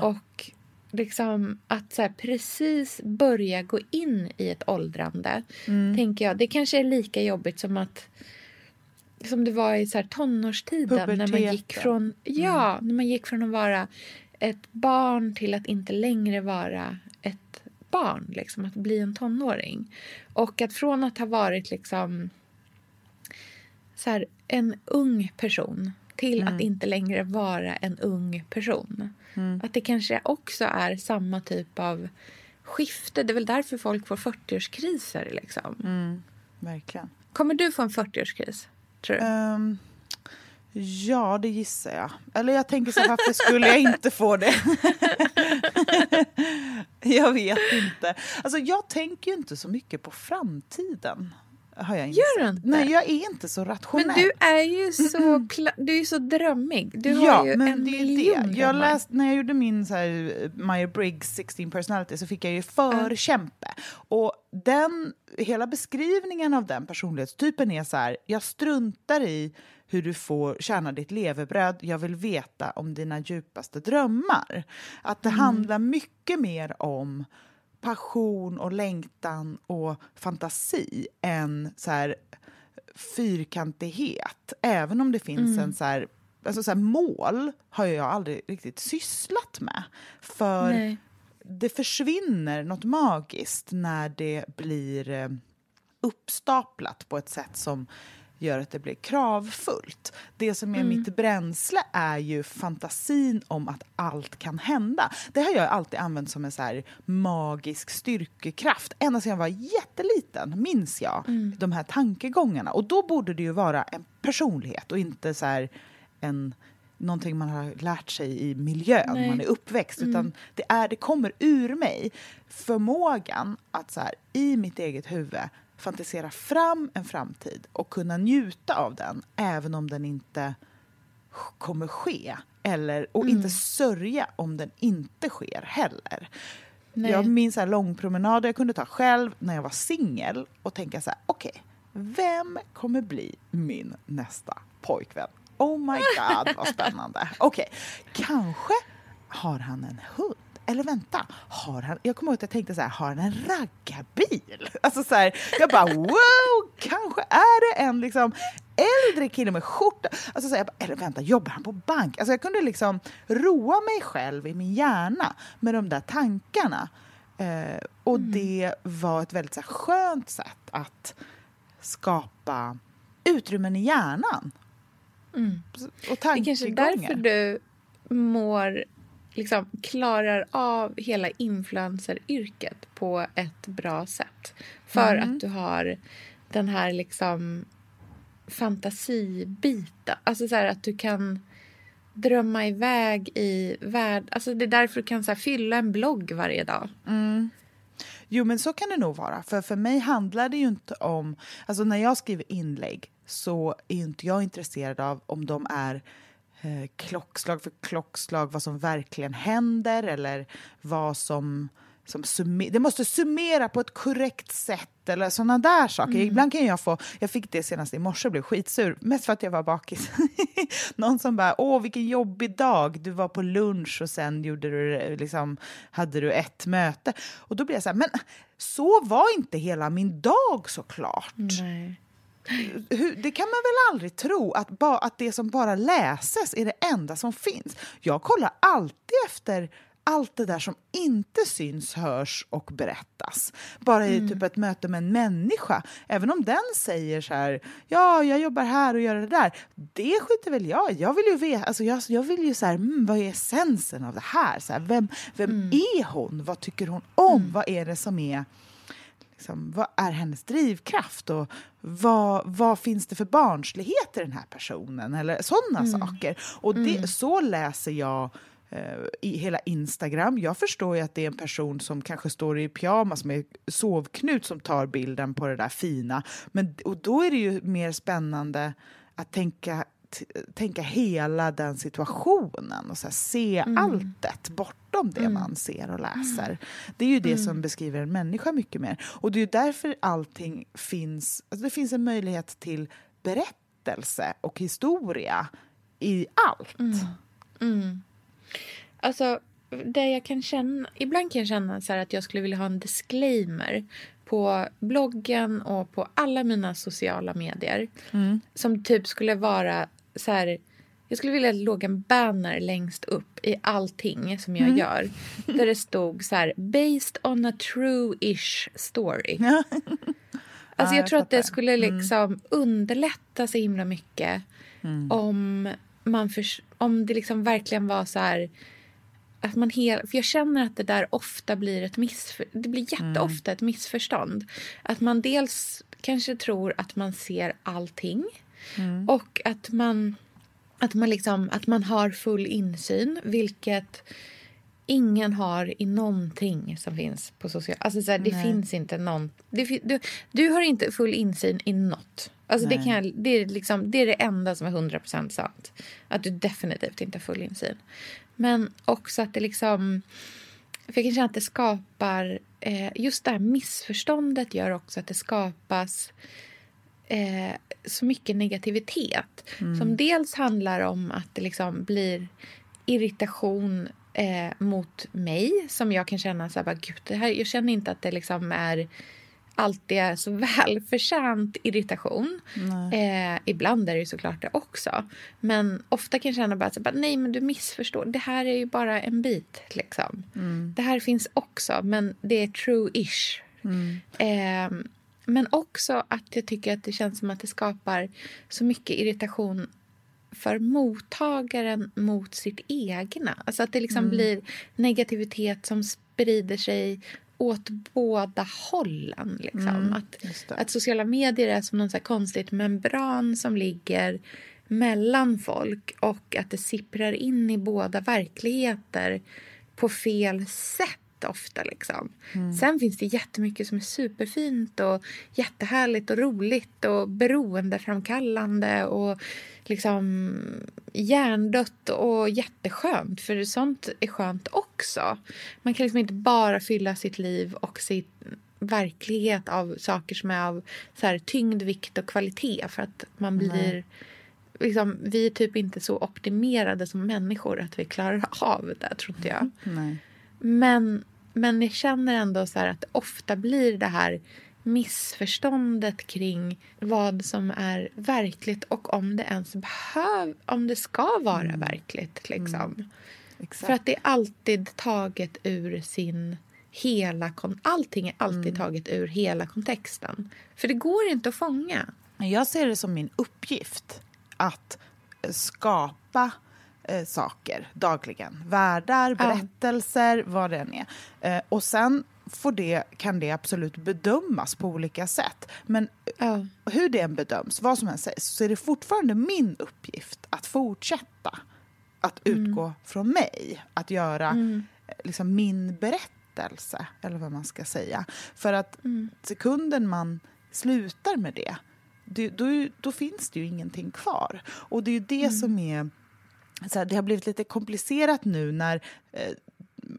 Och liksom att så här, precis börja gå in i ett åldrande, tänker jag, det kanske är lika jobbigt som att som det var i så här tonårstiden när man gick Puberteten. från ja, när man gick från att vara ett barn till att inte längre vara ett barn, liksom, att bli en tonåring. Och att från att ha varit liksom så här, en ung person till att inte längre vara en ung person. Att det kanske också är samma typ av skifte. Det är väl därför folk får 40-årskriser. Liksom. Verkligen. Kommer du få en 40-årskris? Tror du? Ehm, ja, det gissar jag. Eller jag tänker så här, varför skulle jag inte få det? [LAUGHS] jag vet inte. Alltså, jag tänker ju inte så mycket på framtiden. Har jag Gör du inte? Nej, jag är inte så rationell. Men du är ju så, du är så drömmig. Du ja, har ju men en det är miljon det. Jag läst, när jag gjorde min så här, Meyer-Briggs 16 personality så fick jag ju förkämpe. Och den, hela beskrivningen av den personlighetstypen är så här, jag struntar i hur du får tjäna ditt levebröd, jag vill veta om dina djupaste drömmar. Att det handlar mycket mer om passion och längtan och fantasi än så här fyrkantighet. Även om det finns en så här, alltså så här, mål har jag aldrig riktigt sysslat med. För Nej. det försvinner något magiskt när det blir eh, uppstaplat på ett sätt som gör att det blir kravfullt. Det som är mitt bränsle är ju fantasin om att allt kan hända. Det har jag alltid använt som en så magisk styrkekraft. Ända sedan jag var jätteliten minns jag de här tankegångarna. Och då borde det ju vara en personlighet och inte så en någonting man har lärt sig i miljön, Nej. man är uppväxt. Utan det, är, det kommer ur mig. Förmågan att så här, i mitt eget huvud fantisera fram en framtid och kunna njuta av den även om den inte kommer ske. Eller, och inte sörja om den inte sker heller. Nej. Jag minns långpromenader jag kunde ta själv när jag var singel och tänka så här, okej, vem kommer bli min nästa pojkvän? Oh my god, vad spännande. [LAUGHS] Okej, kanske har han en hund. Eller vänta, har han, jag kommer ihåg att jag tänkte så här, har han en raggarbil? Alltså så här, jag bara wow, kanske är det en liksom äldre kille med skjorta. Alltså så här, bara, eller vänta, jobbar han på bank? Alltså jag kunde liksom roa mig själv i min hjärna med de där tankarna. Eh, och det var ett väldigt så här, skönt sätt att skapa utrymmen i hjärnan. Och Mm. Det kanske är tankegångar. därför du mår, liksom, klarar av hela influenceryrket på ett bra sätt. För Mm. att du har den här liksom fantasibiten. Alltså så här att du kan drömma iväg i värld. Alltså det är därför du kan så här, fylla en blogg varje dag. Jo, men så kan det nog vara. För för mig handlar det ju inte om... Alltså när jag skriver inlägg så är inte jag intresserad av om de är eh, klockslag för klockslag, vad som verkligen händer eller vad som... som summer- det måste summera på ett korrekt sätt eller såna där saker. Ibland kan jag få... Jag fick det senast i morse och blev skitsur, mest för att jag var bakis. [LAUGHS] Någon som bara, åh vilken jobbig dag, du var på lunch och sen gjorde du, liksom, hade du ett möte. Och då blev jag så här, men så var inte hela min dag såklart. Nej. Det kan man väl aldrig tro, att, ba, att det som bara läses är det enda som finns. Jag kollar alltid efter allt det där som inte syns, hörs och berättas. Bara i typ ett möte med en människa. Även om den säger så här, ja, jag jobbar här och gör det där. Det skiter väl jag. Jag vill ju veta, alltså jag, jag vill ju så här, mm, vad är essensen av det här? Så här vem vem är hon? Vad tycker hon om? Vad är det som är liksom, vad är hennes drivkraft och vad, vad finns det för barnslighet i den här personen? Eller sådana saker. Och det, så läser jag eh, i hela Instagram. Jag förstår ju att det är en person som kanske står i pyjamas med sovknut som tar bilden på det där fina. Men, och då är det ju mer spännande att tänka t- tänka hela den situationen och så här, se alltet bortom det man ser och läser. Det är ju det som beskriver en människa mycket mer. Och det är därför allting finns, alltså det finns en möjlighet till berättelse och historia i allt. Alltså, det jag kan känna, ibland kan jag känna så här att jag skulle vilja ha en disclaimer på bloggen och på alla mina sociala medier. Som typ skulle vara så här... Jag skulle vilja att det låg en banner längst upp i allting som jag gör. Där det stod så här, based on a true-ish story. Alltså [LAUGHS] Ja, jag jag tror att det skulle liksom underlätta så himla mycket om, man förs- om det liksom verkligen var så här... Att man hel, för jag känner att det där ofta blir ett missför, det blir jätteofta ett missförstånd. Att man dels kanske tror att man ser allting och att man, att, man liksom, att man har full insyn, vilket ingen har i någonting som finns på sociala... Alltså så här, det finns inte någon... Det, du, du har inte full insyn i något. Alltså det, kan det, är liksom, det är det enda som är 100% sant. Att du definitivt inte har full insyn. Men också att det liksom... För jag kan känna att det skapar... Eh, just det här missförståndet gör också att det skapas eh, så mycket negativitet. Som dels handlar om att det liksom blir irritation eh, mot mig som jag kan känna så här, bara, Gud, det här, jag känner inte att det liksom är alltid är så [LAUGHS] välförtjänt irritation. Eh, ibland är det såklart det också. Men ofta kan jag känna bara, så bara nej men du missförstår. Det här är ju bara en bit. Liksom. Det här finns också, men det är true-ish. Eh, men också att jag tycker att det känns som att det skapar så mycket irritation för mottagaren mot sitt egna. Alltså att det liksom blir negativitet som sprider sig åt båda hållen. Liksom. att, just det. att sociala medier är som någon så konstigt membran som ligger mellan folk och att det sipprar in i båda verkligheter på fel sätt ofta. Liksom. Sen finns det jättemycket som är superfint och jättehärligt och roligt och beroendeframkallande och liksom hjärndött och jätteskönt. För sånt är skönt också. Man kan liksom inte bara fylla sitt liv och sin verklighet av saker som är av så här, tyngd, vikt och kvalitet för att man blir Liksom, vi är typ inte så optimerade som människor att vi klarar av det, tror inte jag. Nej. Men, men jag känner ändå så här att det ofta blir det här missförståndet kring vad som är verkligt och om det ens behöv, om det ska vara verkligt. Liksom. Exakt. För att det är alltid taget ur sin hela... kon- Allting är alltid taget ur hela kontexten. För det går inte att fånga. Jag ser det som min uppgift att skapa eh, saker dagligen. Världar, berättelser, vad det än är. Eh, och sen får det, kan det absolut bedömas på olika sätt. Men Ja. hur det än bedöms, vad som än sägs, så är det fortfarande min uppgift att fortsätta att utgå från mig. Att göra eh, liksom, min berättelse, eller vad man ska säga. För att sekunden man slutar med det, det då, då finns det ju ingenting kvar. Och det är ju det som är... Så här, det har blivit lite komplicerat nu när eh,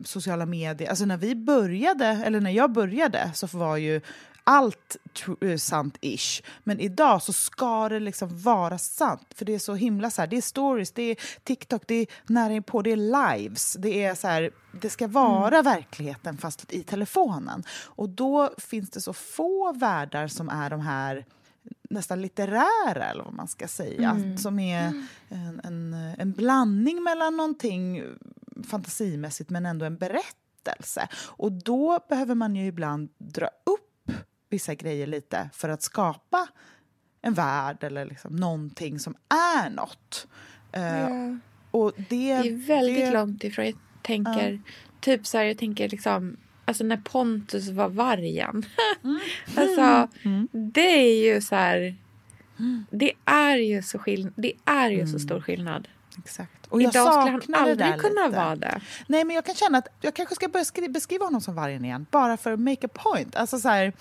sociala medier... Alltså när vi började, eller när jag började, så var ju allt eh, sant-ish. Men idag så ska det liksom vara sant. För det är så himla så här, det är stories, det är TikTok, det är nära inpå, det är lives. Det är så här, det ska vara verkligheten fast i telefonen. Och då finns det så få världar som är de här nästan litterära, eller vad man ska säga. Som är en, en, en blandning mellan någonting fantasimässigt men ändå en berättelse. Och då behöver man ju ibland dra upp vissa grejer lite för att skapa en värld eller liksom någonting som är något. Eh, och det, Det är väldigt det, långt ifrån. Jag tänker, typ så här, jag tänker liksom, alltså när Pontus var vargen. [LAUGHS] alltså, det är ju så här, det är ju så skill- det är ju så stor skillnad. Exakt. Och jag Idag skulle han det aldrig kunna lite. vara det. Nej, men jag kan känna att jag kanske ska börja skri- beskriva honom som vargen igen, bara för att make a point. Alltså så här,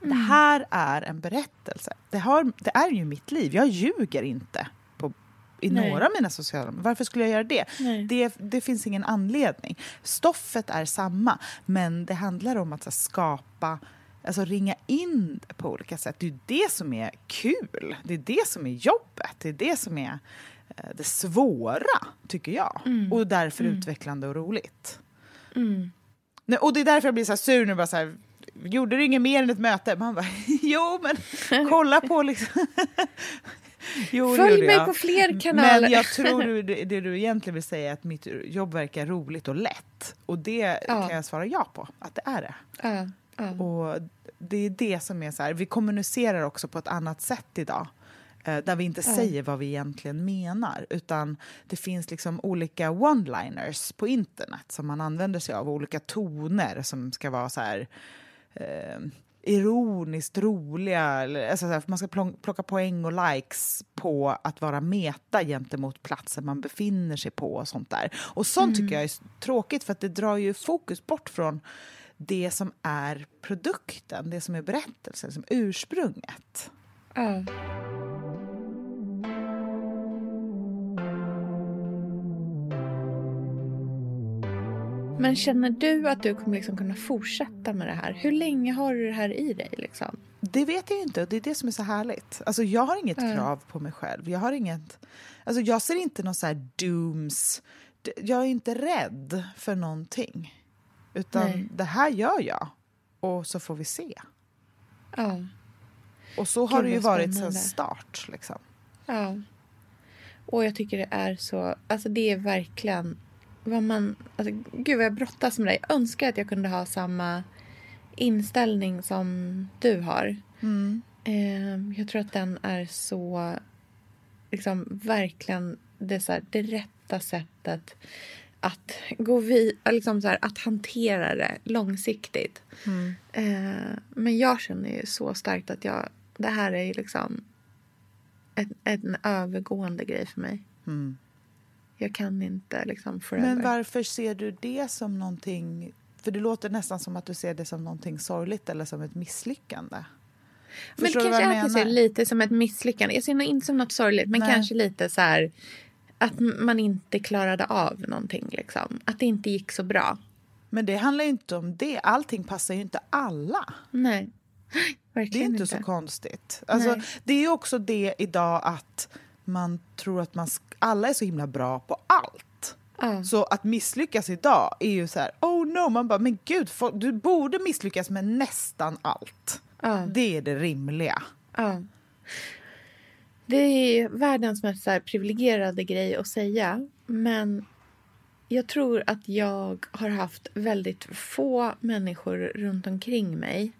Det Mm. här är en berättelse. Det, har, det är ju mitt liv. Jag ljuger inte i Nej. några av mina sociala Varför skulle jag göra det? Det? Det finns ingen anledning. Stoffet är samma, men det handlar om att så skapa Alltså ringa in det på olika sätt. Det är det som är kul. Det är det som är jobbet. Det är det som är eh, det svåra, tycker jag. Och därför utvecklande och roligt. Nej, och det är därför jag blir så sur nu. Bara så här, Gjorde du inget mer än ett möte? Man bara, [LAUGHS] jo men [LAUGHS] kolla på liksom. Jo, Följ mig jag. på fler kanaler. Men jag tror du, det, det du egentligen vill säga är att mitt jobb verkar roligt och lätt. Och det Ja. kan jag svara ja på, att det är det. Ja, ja. Och det är det som är så här, vi kommunicerar också på ett annat sätt idag. eh, Där vi inte säger vad vi egentligen menar. Utan det finns liksom olika one-liners på internet som man använder sig av. Olika toner som ska vara så här eh, ironiskt roliga. Alltså så här, man ska plocka poäng och likes på att vara meta gentemot platsen man befinner sig på och sånt där. Och sånt tycker jag är tråkigt för att det drar ju fokus bort från det som är produkten, det som är berättelsen, som ursprunget. Ja. Men känner du att du kommer liksom kunna fortsätta med det här? Hur länge har du det här i dig? Liksom? Det vet jag inte och det är det som är så härligt. Alltså jag har inget Ja. krav på mig själv. Jag har inget... Alltså jag ser inte någon så här dooms... Jag är inte rädd för någonting. Utan Nej. det här gör jag och så får vi se. Ja. Och så har Gud, det ju varit sedan spännande. start. Liksom. Ja. Och jag tycker det är så... Alltså det är verkligen vad man... Alltså, gud vad jag brottas med det. Jag önskar att jag kunde ha samma inställning som du har. Mm. Eh, jag tror att den är så... Liksom verkligen det, så här, det rätta sättet att gå vid, liksom så här, att hantera det långsiktigt. Mm. Eh, men jag känner ju så starkt att jag, det här är ju liksom en, en övergående grej för mig. Mm. Jag kan inte liksom forever. Men varför ser du det som någonting... För det låter nästan som att du ser det som någonting sorgligt eller som ett misslyckande. Men du kanske är jag menar? lite som ett misslyckande. Jag ser nog inte som något sorgligt, men Nej. kanske lite så här att man inte klarade av någonting. Liksom. Att det inte gick så bra. Men det handlar ju inte om det. Allting passar ju inte alla. Nej, [GASPS] Det är verkligen inte, så konstigt. Alltså, det är också det idag att man tror att man alla är så himla bra på allt. Ja. Så att misslyckas idag är ju så här, oh no, man bara, men gud, folk- du borde misslyckas med nästan allt. Ja. Det är det rimliga. Ja. Det är världens mest privilegierade grej att säga. Men jag tror att jag har haft väldigt få människor runt omkring mig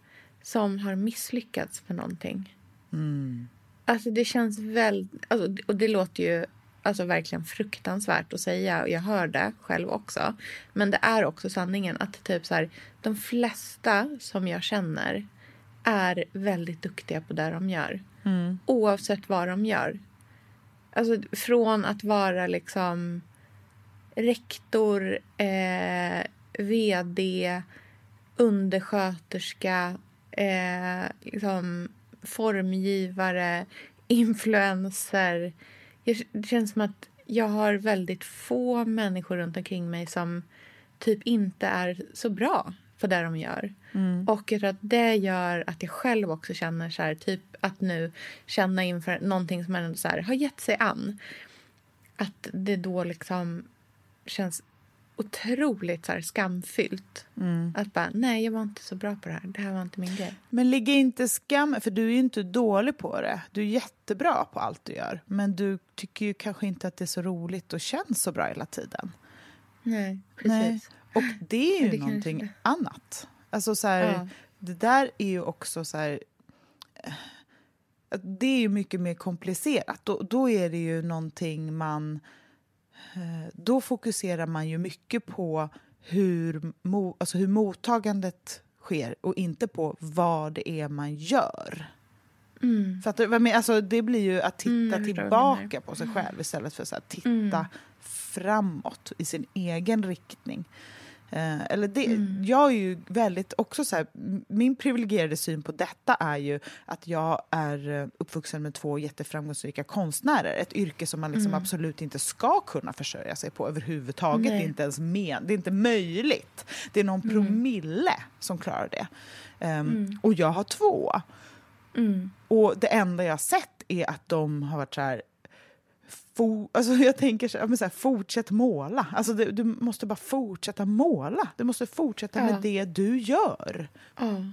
som har misslyckats med någonting. Alltså det känns väl... Alltså, och det låter ju alltså, verkligen fruktansvärt att säga och jag hör det själv också. Men det är också sanningen att typ så här, de flesta som jag känner är väldigt duktiga på det de gör. Oavsett vad de gör. Alltså från att vara liksom rektor, eh, vd, undersköterska, eh, liksom formgivare, influencer. Det känns som att jag har väldigt få människor runt omkring mig som typ inte är så bra på det de gör. Och jag tror att det gör att jag själv också känner så här, typ att nu känna inför någonting som man så här, har gett sig an. Att det då liksom känns otroligt så här skamfyllt. Att bara, nej jag var inte så bra på det här. Det här var inte min grej. Men ligger inte skam, för du är ju inte dålig på det. Du är jättebra på allt du gör. Men du tycker ju kanske inte att det är så roligt och känns så bra hela tiden. Nej, precis. Nej. Och det är ju Det kanske någonting det. annat. Alltså så här, Ja. det där är ju också så här... eh, Det är ju mycket mer komplicerat. Då, då är det ju någonting man... eh, Då fokuserar man ju mycket på hur, mo, alltså hur mottagandet sker och inte på vad det är man gör. Mm. För att, alltså, det blir ju att titta Mm, tillbaka på sig själv istället för att titta Mm. framåt i sin egen riktning. Eh, eller det, Mm. Jag är ju väldigt också så här, min privilegierade syn på detta är ju att jag är eh, uppvuxen med två jätteframgångsrika konstnärer. Ett yrke som man liksom absolut inte ska kunna försörja sig på överhuvudtaget. Nej. Det är inte ens men, det är inte möjligt. Det är någon promille som klarar det. Ehm, Och jag har två. Mm. Och det enda jag har sett är att de har varit så här... Fo, alltså [LAUGHS] jag tänker så här, så här, fortsätt måla. Alltså det, du måste bara fortsätta måla. Du måste fortsätta Ja. med det du gör. Ja.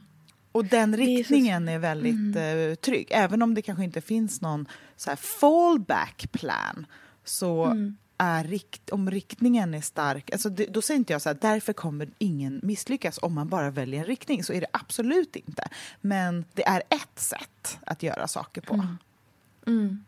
Och den Mm. riktningen är, väldigt eh, trygg. Även om det kanske inte finns någon så här fallback plan så Mm. är rikt, om riktningen är stark, alltså det, då säger inte jag så här, därför kommer ingen misslyckas om man bara väljer en riktning. Så är det absolut inte. Men det är ett sätt att göra saker på. Mm.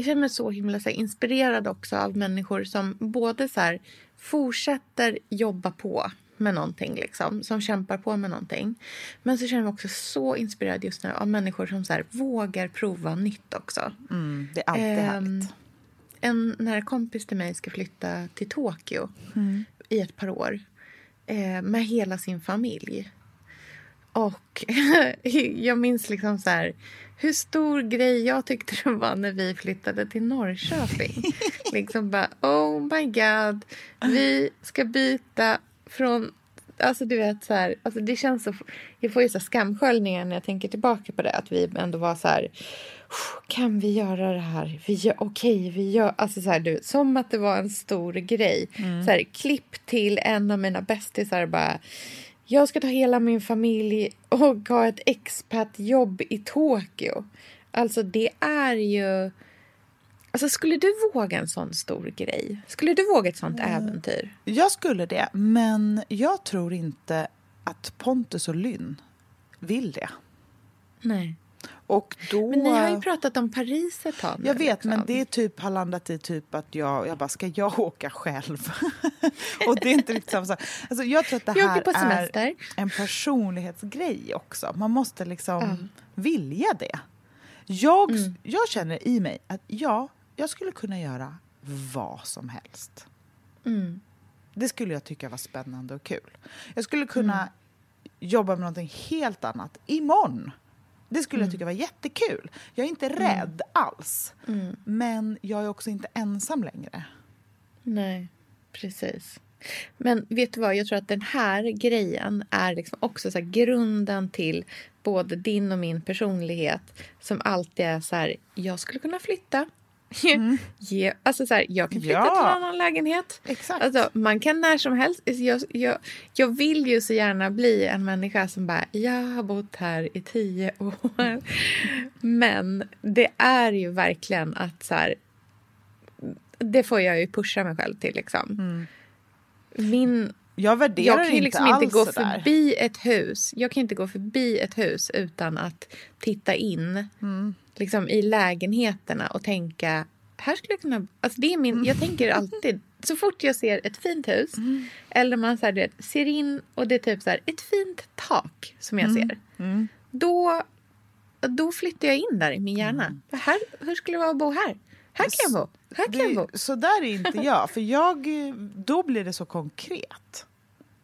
Jag känner mig så himla så här, inspirerad också av människor som både så här, fortsätter jobba på med någonting, liksom, som kämpar på med någonting. Men så känner jag mig också så inspirerad just nu av människor som så här, vågar prova nytt också. Mm, det är alltid Ehm, härligt. En nära kompis till mig ska flytta till Tokyo i ett par år eh, med hela sin familj. Och [LAUGHS] jag minns liksom så här, hur stor grej jag tyckte det var när vi flyttade till Norrköping. [LAUGHS] liksom bara, oh my god, vi ska byta från... Alltså du vet så här, alltså det känns så... Jag får ju så skamsköljningar när jag tänker tillbaka på det. Att vi ändå var så här, kan vi göra det här? Vi gör, okej, vi gör... Alltså så här, du, som att det var en stor grej. Så här, klipp till en av mina bästisar bara jag ska ta hela min familj och ha ett expatjobb i Tokyo. Alltså det är ju... Alltså skulle du våga en sån stor grej? Skulle du våga ett sånt Mm. äventyr? Jag skulle det, men jag tror inte att Pontus och Lynn vill det. Nej. Då... Men ni har ju pratat om Paris ett tag Jag vet, liksom. men det är typ, har landat i typ att jag, jag bara, ska jag åka själv? [LAUGHS] och det är inte riktigt samma sak. Alltså, jag tror att det här är en personlighetsgrej också. Man måste liksom Mm. vilja det. Jag, jag känner i mig att ja, jag skulle kunna göra vad som helst. Mm. Det skulle jag tycka var spännande och kul. Jag skulle kunna jobba med någonting helt annat imorgon. Det skulle jag tycka var jättekul. Jag är inte rädd alls. Men jag är också inte ensam längre. Nej, precis. Men vet du vad, jag tror att den här grejen är liksom också så här grunden till både din och min personlighet som alltid är så här, jag skulle kunna flytta. [LAUGHS] Ge, alltså så här, jag kan flytta Ja. till en annan lägenhet. Exakt. Alltså, man kan när som helst. Alltså, Jag, jag, jag vill ju så gärna bli en människa som bara, jag har bott här i tio [LAUGHS] år. Men det är ju verkligen att så här, det får jag ju pusha mig själv till. Liksom. Min, jag värderar jag kan inte liksom alls inte gå sådär. förbi ett hus. Jag kan inte gå förbi ett hus utan att titta in Mm. Liksom, i lägenheterna och tänka här skulle jag kunna... Alltså det är min, jag tänker alltid, så fort jag ser ett fint hus eller man så här, vet, ser in och det är typ så här, ett fint tak som jag ser. Då, då flyttar jag in där i min hjärna. För Här, hur skulle det vara att bo här? Här kan jag bo. Här kan jag bo. Det, så där är inte jag. För jag, då blir det så konkret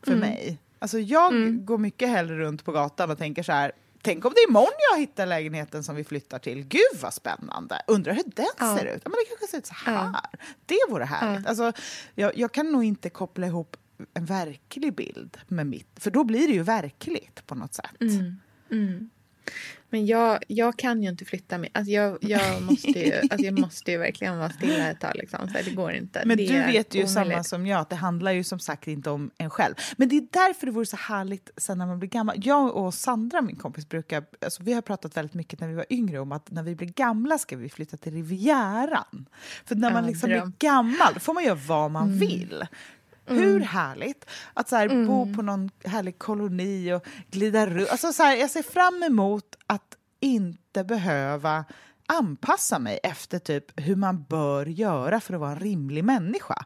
för Mm. mig. Alltså jag går mycket hellre runt på gatan och tänker så här. Tänk om det är imorgon jag hittar lägenheten som vi flyttar till. Gud vad spännande! Undrar hur den Ja. ser ut? Ja, men det kanske ser ut så här. Ja. Det vore härligt. Alltså, jag, jag kan nog inte koppla ihop en verklig bild med mitt. För då blir det ju verkligt på något sätt. Mm. Men jag, jag kan ju inte flytta mig. Alltså jag, jag, måste ju, alltså jag måste ju verkligen vara stilla ett tag. Liksom. Så det går inte. Men det du vet ju omöjligt. samma som jag, att det handlar ju som sagt inte om en själv. Men det är därför det vore så härligt sen när man blir gammal. Jag och Sandra, min kompis, brukar, alltså vi har pratat väldigt mycket när vi var yngre om att när vi blir gamla ska vi flytta till Rivieran. För när man liksom blir gammal då får man göra vad man vill. Hur härligt att så här, bo på någon härlig koloni och glida runt. Alltså, så här, jag ser fram emot att inte behöva anpassa mig efter typ hur man bör göra för att vara en rimlig människa.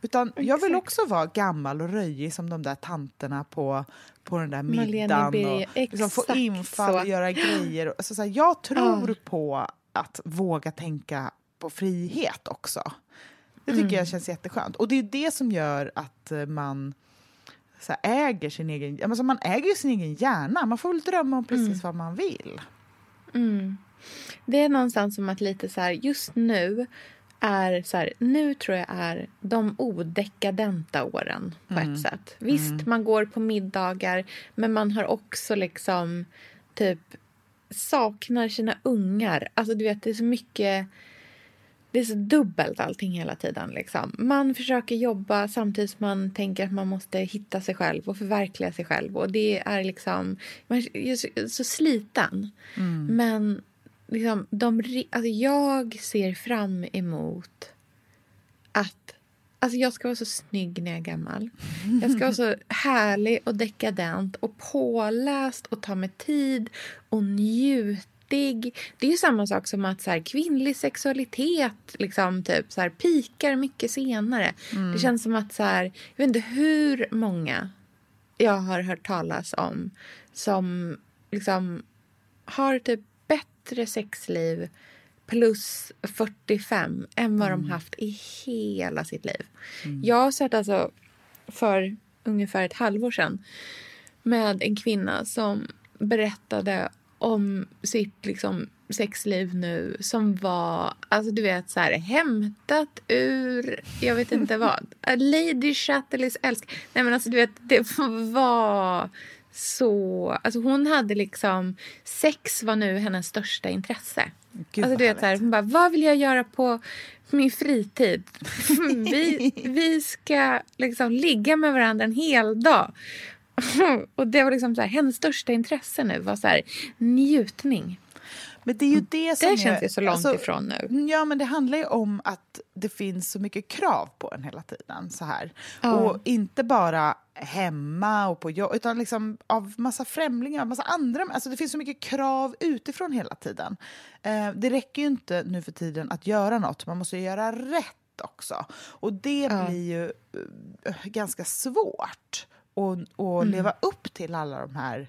Utan jag vill också vara gammal och röjig som de där tanterna på, på den där middagen. Birger, Och liksom få infall och göra grejer. Alltså, så här, jag tror på att våga tänka på frihet också. Det tycker Mm. jag känns jätteskönt. Och det är det som gör att eh, man så här, äger sin egen... Alltså man äger sin egen hjärna. Man får väl drömma om Mm. precis vad man vill. Det är någonstans som att lite så här, just nu är så här, nu tror jag är de odekadenta åren på ett sätt. Visst, man går på middagar, men man har också liksom typ saknar sina ungar. Alltså du vet, det är så mycket det är så dubbelt allting hela tiden. Liksom. Man försöker jobba samtidigt som man tänker att man måste hitta sig själv och förverkliga sig själv. Och det är liksom... Man är så, sliten. Men liksom, de, alltså jag ser fram emot att... Alltså jag ska vara så snygg när jag är gammal. Jag ska vara så [LAUGHS] härlig och dekadent och påläst och ta mig tid och njuta det är ju samma sak som att så här, kvinnlig sexualitet liksom, typ, så här, pikar mycket senare. Det känns som att så här, jag vet inte hur många jag har hört talas om som liksom har typ bättre sexliv plus 45 än vad de haft i hela sitt liv. Jag har sett alltså för ungefär ett halvår sedan med en kvinna som berättade om sitt liksom, sexliv nu som var alltså du vet så här hämtat ur jag vet inte [LAUGHS] vad. Lady Chatterleys älsk. Nej men alltså du vet det [LAUGHS] var så alltså hon hade liksom sex var nu hennes största intresse. Gud, alltså du vet så här, hon bara vad vill jag göra på min fritid? [LAUGHS] vi, vi ska liksom ligga med varandra en hel dag. [LAUGHS] och det var liksom så här, hennes största intresse nu var så här, njutning. Men det är ju det som Det är, känns ju så långt alltså, ifrån nu. Ja, men det handlar ju om att det finns så mycket krav på en hela tiden. så här. Ja. Och inte bara hemma och på jobb, utan liksom av massa främlingar, massa andra. Alltså det finns så mycket krav utifrån hela tiden. Eh, det räcker ju inte nu för tiden att göra något, man måste göra rätt också. Och det Ja. blir ju eh, ganska svårt att, att leva upp till alla de här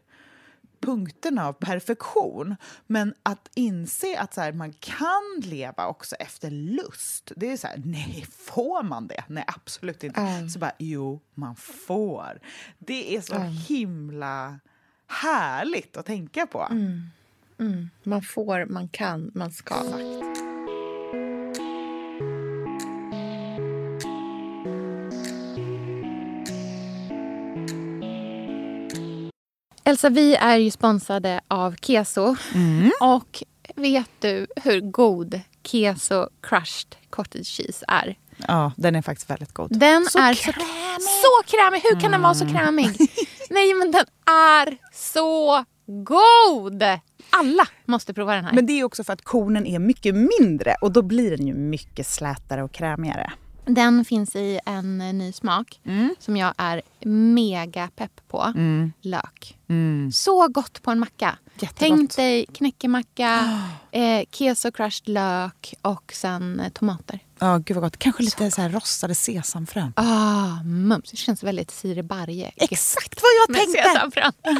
punkterna av perfektion. Men att inse att så här, man kan leva också efter lust. Det är så här, nej, får man det? Nej, absolut inte. Ja. Så bara, jo, man får. Det är så Ja. himla härligt att tänka på. Mm. Man får, man kan, man ska. Elsa, vi är ju sponsrade av Keso. Och vet du hur god Keso crushed cottage cheese är? Ja, den är faktiskt väldigt god. Den Så är krämig. så, så krämig! Hur kan den vara så krämig? [LAUGHS] Nej, men den är så god! Alla måste prova den här. Men det är också för att kornen är mycket mindre och då blir den ju mycket slätare och krämigare. Den finns i en eh, ny smak som jag är mega pepp på. Lök. Så gott på en macka. Jättegott. Tänk dig knäckemacka, [GASPS] eh, keso crushed lök och sen eh, tomater. Ja, gud vad gott. Kanske lite så här rostade sesamfrön. Ah, mums. Det känns väldigt Siri Barje. Exakt vad jag Med tänkte! sesamfrön. [LAUGHS]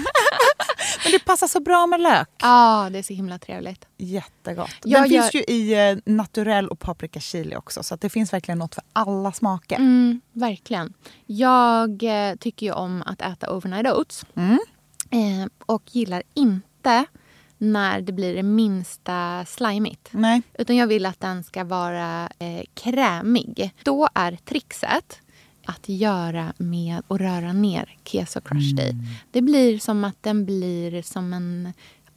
Men det passar så bra med lök. Ja, det är så himla trevligt. Jättegott. Jag den gör- finns ju i eh, naturell och paprika chili också. Så det finns verkligen något för alla smaker. Mm, verkligen. Jag eh, tycker ju om att äta overnight oats. Mm. Eh, och gillar inte när det blir det minsta slimigt. Nej. Utan jag vill att den ska vara eh, krämig. Då är trixet att göra med att röra ner keso crushed i. Det blir som att den blir som en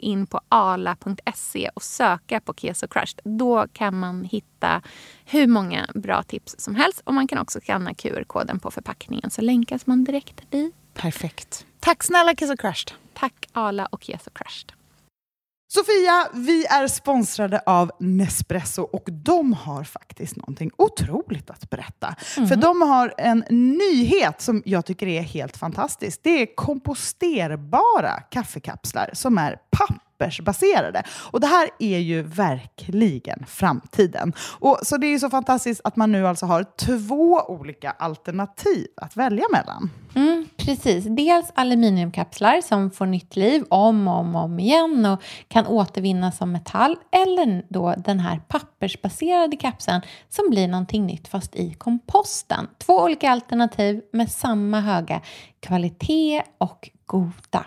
in på ala.se och söka på Keso Crushed. Då kan man hitta hur många bra tips som helst. Och man kan också skanna QR-koden på förpackningen så länkas man direkt dit. Perfekt. Tack snälla och Crushed. Tack Ala och Keso Crushed. Sofia, vi är sponsrade av Nespresso och de har faktiskt någonting otroligt att berätta. För de har en nyhet som jag tycker är helt fantastisk. Det är komposterbara kaffekapslar som är pappersbaserade. Och det här är ju verkligen framtiden. Och så det är ju så fantastiskt att man nu alltså har två olika alternativ att välja mellan. Mm, precis. Dels aluminiumkapslar som får nytt liv om och om, och om igen och kan återvinnas som metall. Eller då den här pappersbaserade kapseln som blir någonting nytt fast i komposten. Två olika alternativ med samma höga kvalitet och goda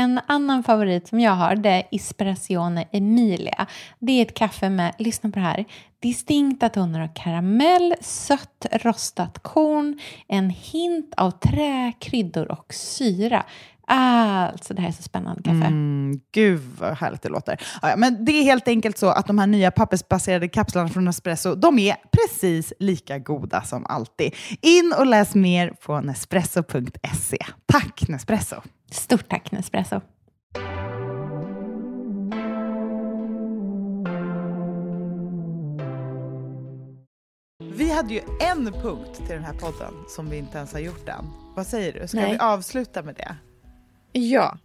En annan favorit som jag har det är Espressione Emilia. Det är ett kaffe med, lyssna på det här, distinkta toner av karamell, sött rostat korn, en hint av trä, kryddor och syra. Alltså det här är så spännande kaffe. Mm, gud vad härligt det låter. Ja, men det är helt enkelt så att de här nya pappersbaserade kapslarna från Nespresso, de är precis lika goda som alltid. In och läs mer på nespresso.se. Tack Nespresso! Stort tack Nespresso. Vi hade ju en punkt till den här podden som vi inte ens har gjort än. Vad säger du? Ska Nej. vi avsluta med det? Ja,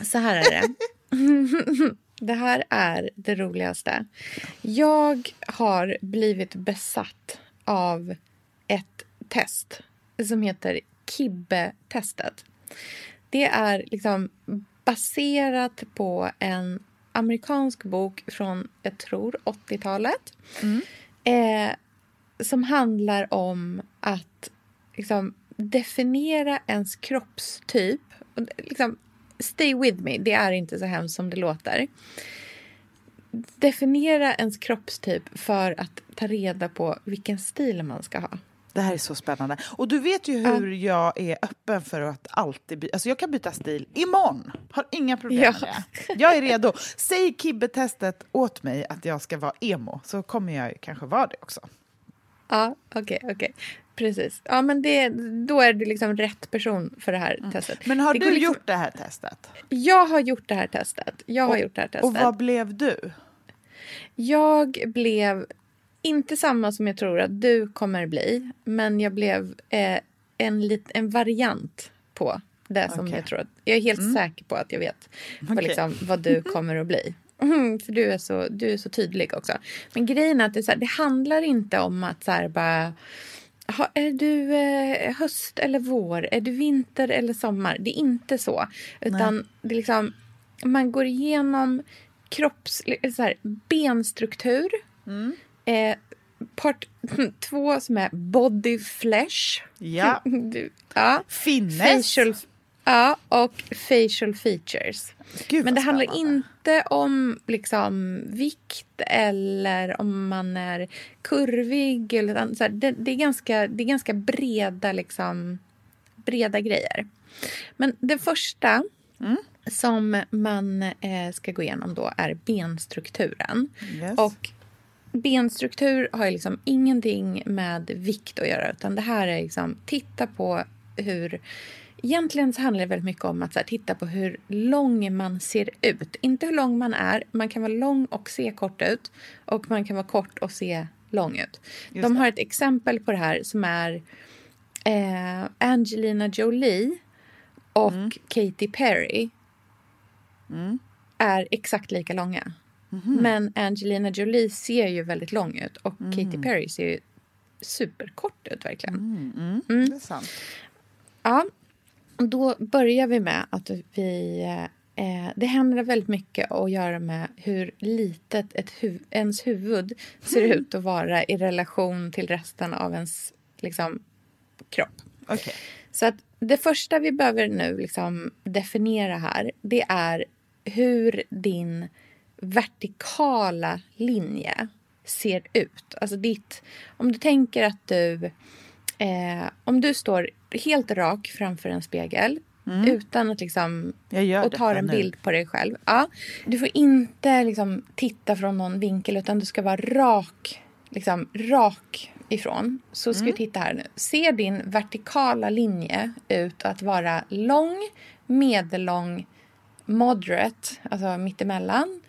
så här är det. [LAUGHS] Det här är det roligaste. Jag har blivit besatt av ett test som heter Kibbe-testet. Det är liksom baserat på en amerikansk bok från, jag tror, 80-talet. Eh, som handlar om att liksom, definiera ens kroppstyp. Liksom, stay with me, det är inte så hemskt som det låter. Definiera ens kroppstyp för att ta reda på vilken stil man ska ha. Det här är så spännande. Och du vet ju hur jag är öppen för att alltid byta. Alltså jag kan byta stil imorgon. Har inga problem Ja. med det. Jag är redo. Säg Kibbe-testet åt mig att jag ska vara emo så kommer jag kanske vara det också. Ja, okej, okej. Precis. Ja, men det, då är du liksom rätt person för det här testet. Men har Det du liksom- gjort det här testet? Jag har gjort det här testet. Jag har gjort det här testet. Och vad blev du? Jag blev inte samma som jag tror att du kommer bli. Men jag blev eh, en, lit, en variant på det som Okej. jag tror. Att, jag är helt säker på att jag vet vad, Okej. liksom, vad du [LAUGHS] kommer att bli. Mm, för du är, så, du är så tydlig också. Men grejen är att det, så här, det handlar inte om att så här bara... Ha, är du eh, höst eller vår? Är du vinter eller sommar? Det är inte så. Utan det är liksom, man går igenom kropps... eller Så här, benstruktur. Eh, part [LAUGHS] två som är body flesh. Ja. [LAUGHS] Du, ja. Finnes. Facial, ja, och facial features. Gud, Men det handlar spännande. Inte om liksom, vikt eller om man är kurvig. Eller, så här, det, det, är ganska, det är ganska breda, liksom, breda grejer. Men det första Mm. som man eh, ska gå igenom då är benstrukturen. Yes. Och benstruktur har liksom ingenting med vikt att göra utan det här är liksom titta på hur Egentligen så handlar det väldigt mycket om att här, titta på hur lång man ser ut. Inte hur lång man är. Man kan vara lång och se kort ut. Och man kan vara kort och se lång ut. De har ett exempel på det här som är eh, Angelina Jolie och Katy Perry är exakt lika långa. Men Angelina Jolie ser ju väldigt lång ut och Katy Perry ser ju superkort ut verkligen. Mm, Det sant. Ja, då börjar vi med att vi... Eh, det händer väldigt mycket att göra med hur litet ett huv, ens huvud ser ut att vara i relation till resten av ens liksom, kropp. Okej. Så att det första vi behöver nu liksom definiera här det är hur din vertikala linje ser ut. Alltså ditt, om du tänker att du eh, om du står helt rak framför en spegel utan att liksom och tar en nu. bild på dig själv. Ja, du får inte liksom titta från någon vinkel utan du ska vara rak, liksom, rak ifrån. Så ska vi titta här nu. Ser din vertikala linje ut att vara lång, medellång, moderate, alltså mittemellan,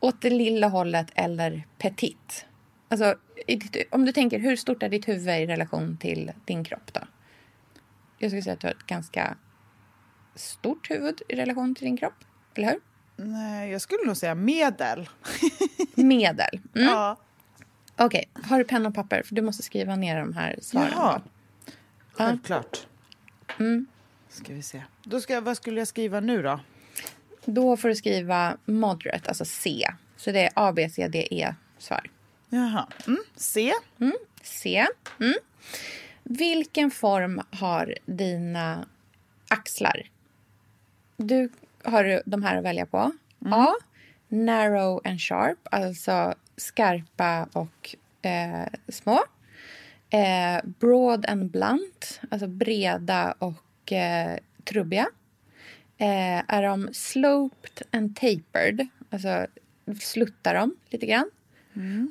åt det lilla hållet eller petit? Alltså, ditt, om du tänker, hur stort är ditt huvud i relation till din kropp då? Jag skulle säga att du har ett ganska stort huvud i relation till din kropp. Eller hur? Nej, jag skulle nog säga medel. [LAUGHS] Medel. Mm. Ja. Okej, har du penna och papper? För du måste skriva ner de här svaren. Då. Självklart. Mm. Ska vi se. Då ska, vad skulle jag skriva nu då? Då får du skriva moderate, alltså C. Så det är A, B, C, D, E svar. Jaha. Mm. C. C. Mm. Vilken form har dina axlar? Du har de här att välja på. A. Narrow and sharp, alltså skarpa och eh, små. Eh, broad and blunt, alltså breda och eh, trubbiga. Eh, är de sloped and tapered, alltså sluttar de lite grann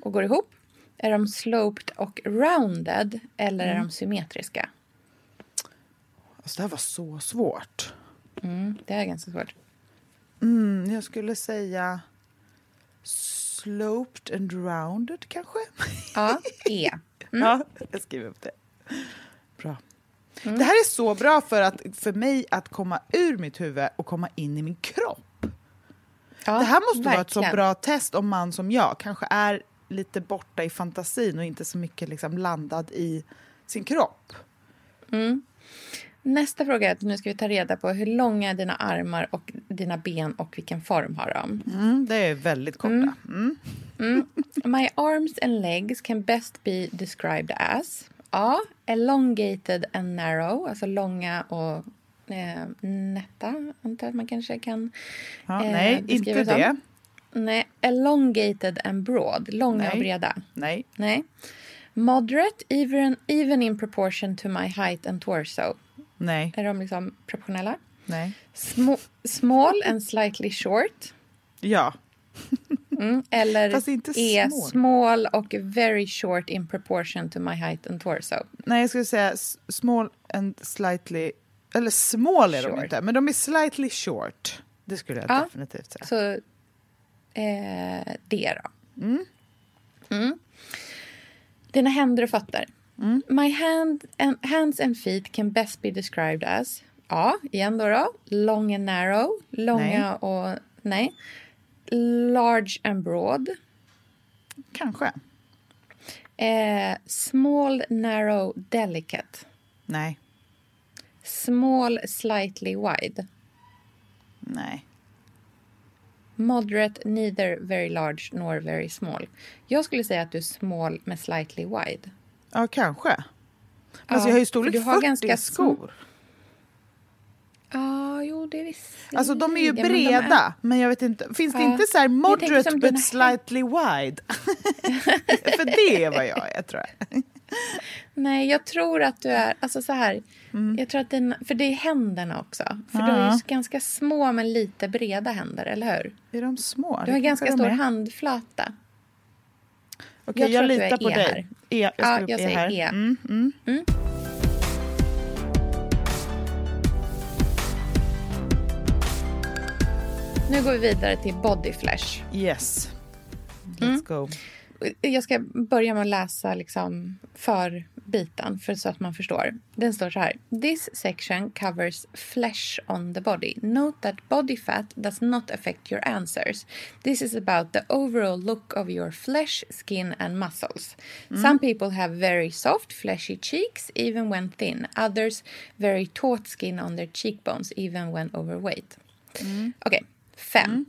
och går ihop? Är de sloped och rounded eller är de symmetriska? Alltså, det här var så svårt. Mm, det är ganska svårt. Mm, jag skulle säga sloped and rounded kanske? Ja, [LAUGHS] E. Ja, jag skriver upp det. Bra. Det här är så bra för, att, för mig att komma ur mitt huvud och komma in i min kropp. Ja, det här måste vara ett så verkligen. bra test om man som jag kanske är lite borta i fantasin och inte så mycket liksom landad i sin kropp. Nästa fråga är att nu ska vi ta reda på hur långa är dina armar och dina ben och vilken form har de. Mm, det är väldigt korta. Mm. My arms and legs can best be described as A. Elongated and narrow, alltså långa och eh, nätta, antar att man kanske kan Ja, eh, nej, inte som. det. Nej, elongated and broad, långa Nej. och breda. Nej. Nej. Moderate, even, even in proportion to my height and torso. Nej. Är de liksom proportionella? Nej. Sm- small and slightly short. Ja. Mm. Eller [LAUGHS] Fast inte är small. small och very short in proportion to my height and torso. Nej, jag skulle säga small and slightly... Eller small är de Short. inte, men de är slightly short. Det skulle jag Ja. definitivt säga. Så eh, det då. Mm. Dina händer och fötter. My hand and, hands and feet can best be described as A. Igen då. då long and narrow. Långa och... Nej. Large and broad. Kanske. Eh, small, narrow, delicate. Nej. Small, slightly wide. Nej. Moderate, neither very large nor very small. Jag skulle säga att du är small med slightly wide. Ja, kanske. Alltså, Ja, jag har ju storlek du har 40 ganska skor. Ja, jo, det är visst. Alltså de är ju men de breda, men jag vet inte. Finns det Ja. inte så här Men moderate but slightly wide? [LAUGHS] För det är vad jag är, tror jag. Nej, jag tror att du är... Alltså så här. Jag tror att den, för det är händerna också. För du har ju ganska små men lite breda händer, eller hur? Är de små? Du har ganska stor är. handflata. Okej, Jag jag, du litar på E dig. E, jag Ja, jag E säger här. E. Mm, mm. Nu går vi vidare till body flesh. Yes. Let's Mm. go. Jag ska börja med att läsa liksom för biten för så att man förstår. Den står så här. This section covers flesh on the body. Note that body fat does not affect your answers. This is about the overall look of your flesh, skin and muscles. Some people have very soft fleshy cheeks even when thin. Others very taut skin on their cheekbones even when overweight. Okej, fem.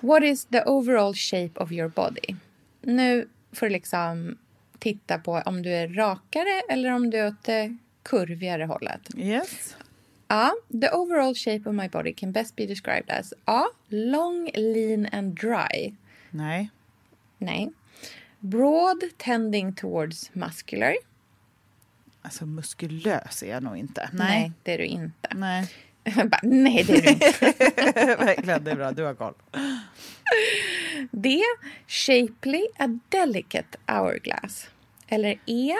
What is the overall shape of your body? Nu får du liksom titta på om du är rakare eller om du är åt det kurvigare hållet. Yes. A. The overall shape of my body can best be described as A. Long, lean and dry. Nej. Nej. Broad, tending towards muscular. Alltså muskulös är jag nog inte. Nej, Nej. det är du inte. Nej. Bara, Nej, det är du inte. [LAUGHS] Verkligen, det är bra. Du har koll. [LAUGHS] D. Shapely, a delicate hourglass. Eller E.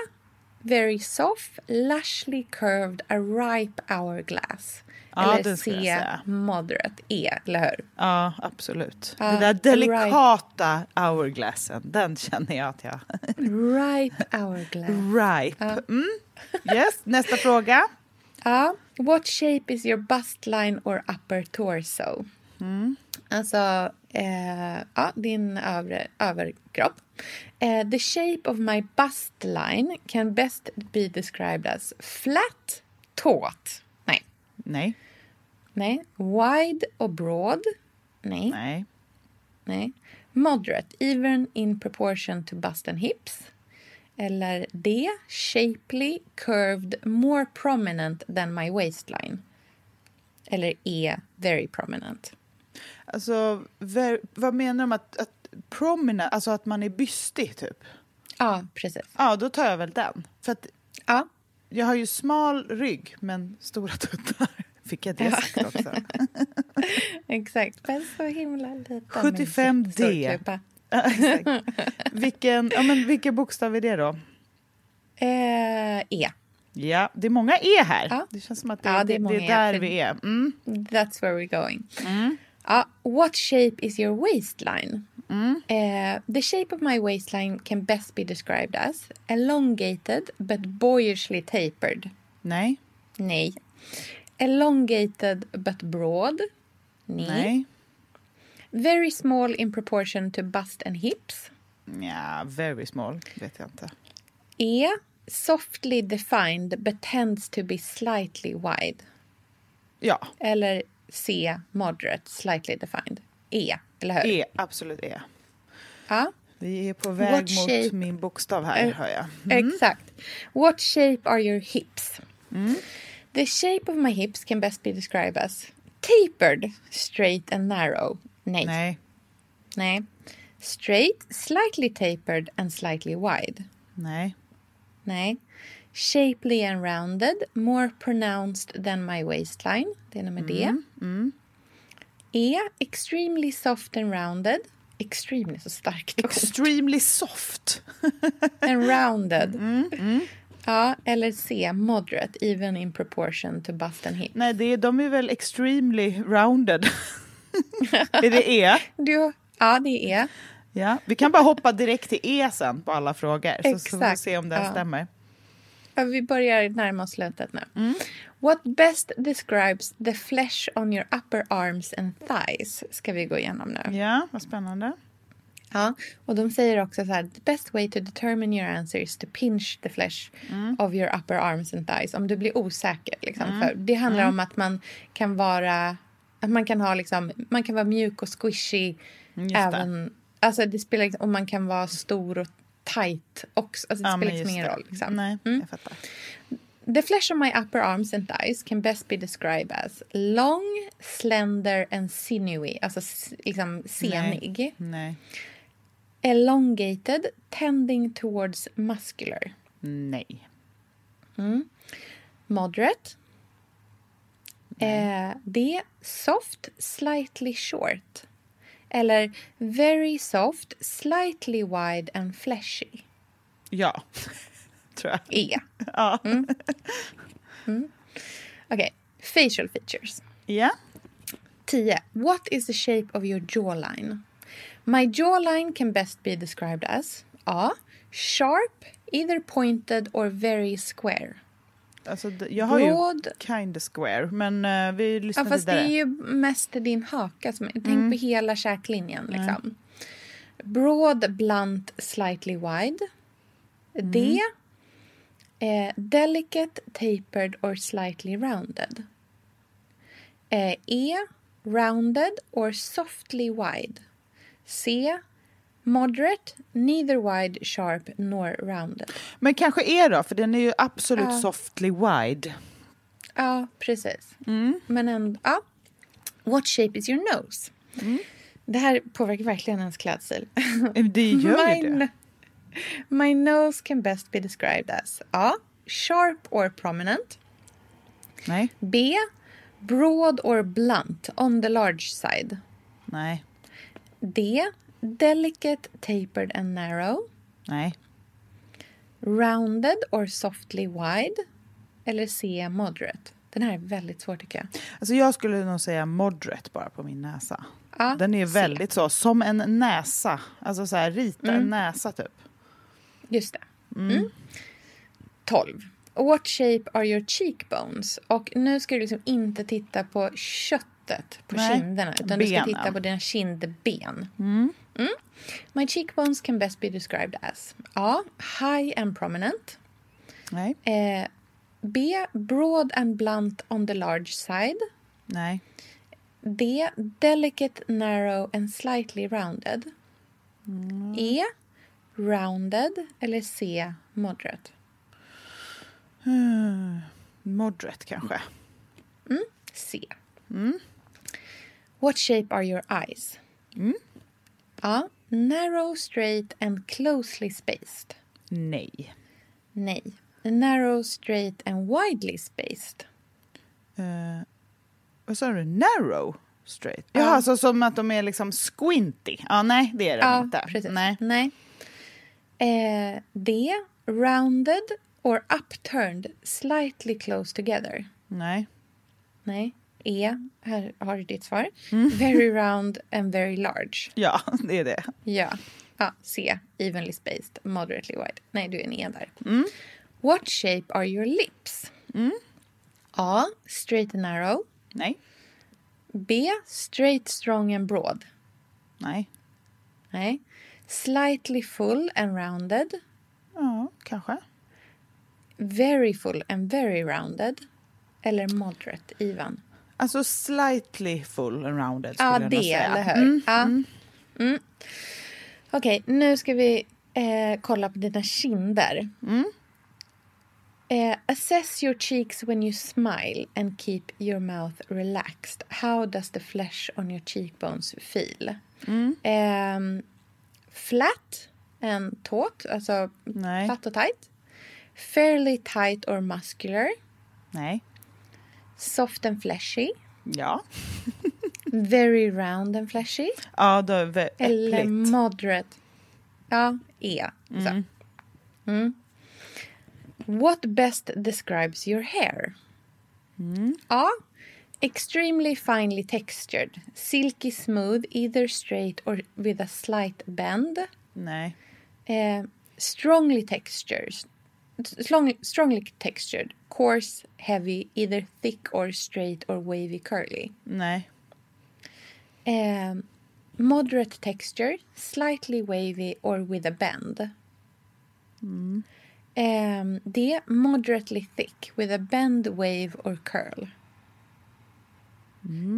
Very soft, lushly curved, a ripe hourglass. Ja, eller C. Moderate, E. Eller hur? Ja, absolut. Ja, Den där delikata hourglassen, den känner jag att jag... Ripe hourglass. [LAUGHS] Ripe. Mm. Yes, nästa fråga. Ja. What shape is your bust line or upper torso? Alltså, eh, ja, din övre, överkropp. Eh, the shape of my bust line can best be described as flat, taut. Nej. Nej. Nej. Wide och broad. Nej. Nej. Nej. Moderate, even in proportion to bust and hips. Eller D. Shapely, curved, more prominent than my waistline. Eller E. Very prominent. Alltså, ver, vad menar de att, att prominent, alltså att man är bystig typ? Ja, precis. Ja, då tar jag väl den. För att Ja. jag har ju smal rygg men stora tuttar. [LAUGHS] Fick jag det sagt också? [LAUGHS] Exakt. Men så himla liten. 75D. Vilken, ja, men vilken bokstav är det då? Eh, e. Ja, det är många E här. Ja. Det känns som att det, Ja, det är det, är E, där för- vi är. Mm. That's where we're going. Ja, what shape is your waistline? Eh, the shape of my waistline can best be described as elongated but boyishly tapered. Nej, Nej. Elongated but broad. Nej. nej. Very small in proportion to bust and hips. Ja, very small, vet jag inte. E. Softly defined but tends to be slightly wide. Ja, Eller C. Moderate, slightly defined. E, eller hur? E, absolut E. Ja. Vi är på väg What mot shape? min bokstav här, Eh, hör jag. Exakt. What shape are your hips? The shape of my hips can best be described as tapered, straight and narrow. Nej. Nej, Nej. Straight, slightly tapered and slightly wide. nej. Nej. Shapely and rounded, more pronounced than my waistline. Det är nummer D. E. Extremely soft and rounded. Extremely så starkt. Extremely soft. [LAUGHS] And rounded. Ja, eller C. Moderate, even in proportion to bust and hip. Nej, det är, de är väl extremely rounded. [LAUGHS] är det E? [LAUGHS] Du, ja, det är Ja. Vi kan bara hoppa direkt till E sen på alla frågor. Så, så får vi se om det ja. stämmer. Ja, Vi börjar närma oss slutet nu. What best describes the flesh on your upper arms and thighs ska vi gå igenom nu. Ja, vad spännande. Ja, och de säger också så här, the best way to determine your answer is to pinch the flesh of your upper arms and thighs. Om du blir osäker. Liksom, för det handlar om att man kan vara, att man kan ha liksom, man kan vara mjuk och squishy. Just det. även, alltså det spelar liksom, och man kan vara stor och tight också. Alltså det Ja, spelar liksom just ingen det. roll. Liksom. Nej, jag fattar. The flesh of my upper arms and thighs can best be described as long, slender and sinewy. Alltså liksom senig. Nej. Elongated, tending towards muscular. Nej. Moderate. Eh, D. Soft, slightly short. Eller very soft, slightly wide and fleshy. Ja, [LAUGHS] tror jag. E. [LAUGHS] Ja. Okej. Facial features. ja. 10. What is the shape of your jawline? My jawline can best be described as A. Sharp, either pointed or very square. Alltså, jag har ju Broad. kind of square, men eh, vi lyssnar Ja, fast det vidare. är ju mest din haka. Som, tänk på hela käklinjen. Liksom. Broad, blunt, slightly wide. D. Eh, delicate, tapered or slightly rounded. Eh, e. Rounded or softly wide. C. Moderate, neither wide, sharp nor rounded. Men kanske är då, för den är ju absolut Ja. softly wide. Ja, precis. Men ändå... Ja. What shape is your nose? Det här påverkar verkligen ens klädstil. Eh, Det gör my, ju det. [LAUGHS] my nose can best be described as A. Sharp or prominent. Nej, B. Broad or blunt on the large side. nej, D. Delicate, tapered and narrow. nej. Rounded or softly wide. Eller C. Moderate. Den här är väldigt svår tycker jag. Alltså jag skulle nog säga moderate bara på min näsa. Ja, Den är C. väldigt så, som en näsa. Alltså så här, rita Mm. en näsa typ. Just det. Mm. 12. What shape are your cheekbones? Och nu ska du liksom inte titta på köttet på Nej, kinderna utan du ska benen. titta på dina kindben. Mm. My cheekbones can best be described as A. High and prominent. Nej, Eh, B. Broad and blunt on the large side. nej. D. Delicate, narrow and slightly rounded. E. Rounded. Eller C. Moderate. Hmm, [SIGHS] Moderate kanske. C. What shape are your eyes? A. Narrow, straight and closely spaced. Nej. Nej. Narrow, straight and widely spaced. Eh, Vad sa du? Narrow straight? Ja, alltså som att de är liksom squinty. Ja, nej, det är de Ja, inte. precis. Nej. Nej. Eh, D. Rounded or upturned slightly close together. nej. Nej. E. Här har du ditt svar. Mm. Very round and very large. Ja, det är det. Ja. ja. C. Evenly spaced, moderately wide. Nej, du är en E där. Mm. What shape are your lips? A. Straight and narrow. Nej, B. Straight, strong and broad. nej. Nej. Slightly full and rounded. Ja, kanske. Very full and very rounded. Eller moderate, even. Alltså slightly full and rounded skulle Ja, jag det, säga. eller hur? Ja. Mm. Okej, nu ska vi eh, kolla på dina kinder. Eh, assess your cheeks when you smile and keep your mouth relaxed. How does the flesh on your cheekbones feel? Ehm, flat and taut, alltså Nej. platt och tight. Fairly tight or muscular. Nej. Soft and fleshy. Ja. Very round and fleshy. Ja, då är det Eller moderate. Ja, E. Så. Mm. What best describes your hair? A. Extremely finely textured. Silky smooth, either straight or with a slight bend. Nej. Eh, strongly textures. Strong, strongly textured. Coarse, heavy, either thick or straight or wavy curly. Nej. Um, moderate texture, slightly wavy or with a bend. Um, D. Moderately thick with a bend, wave or curl.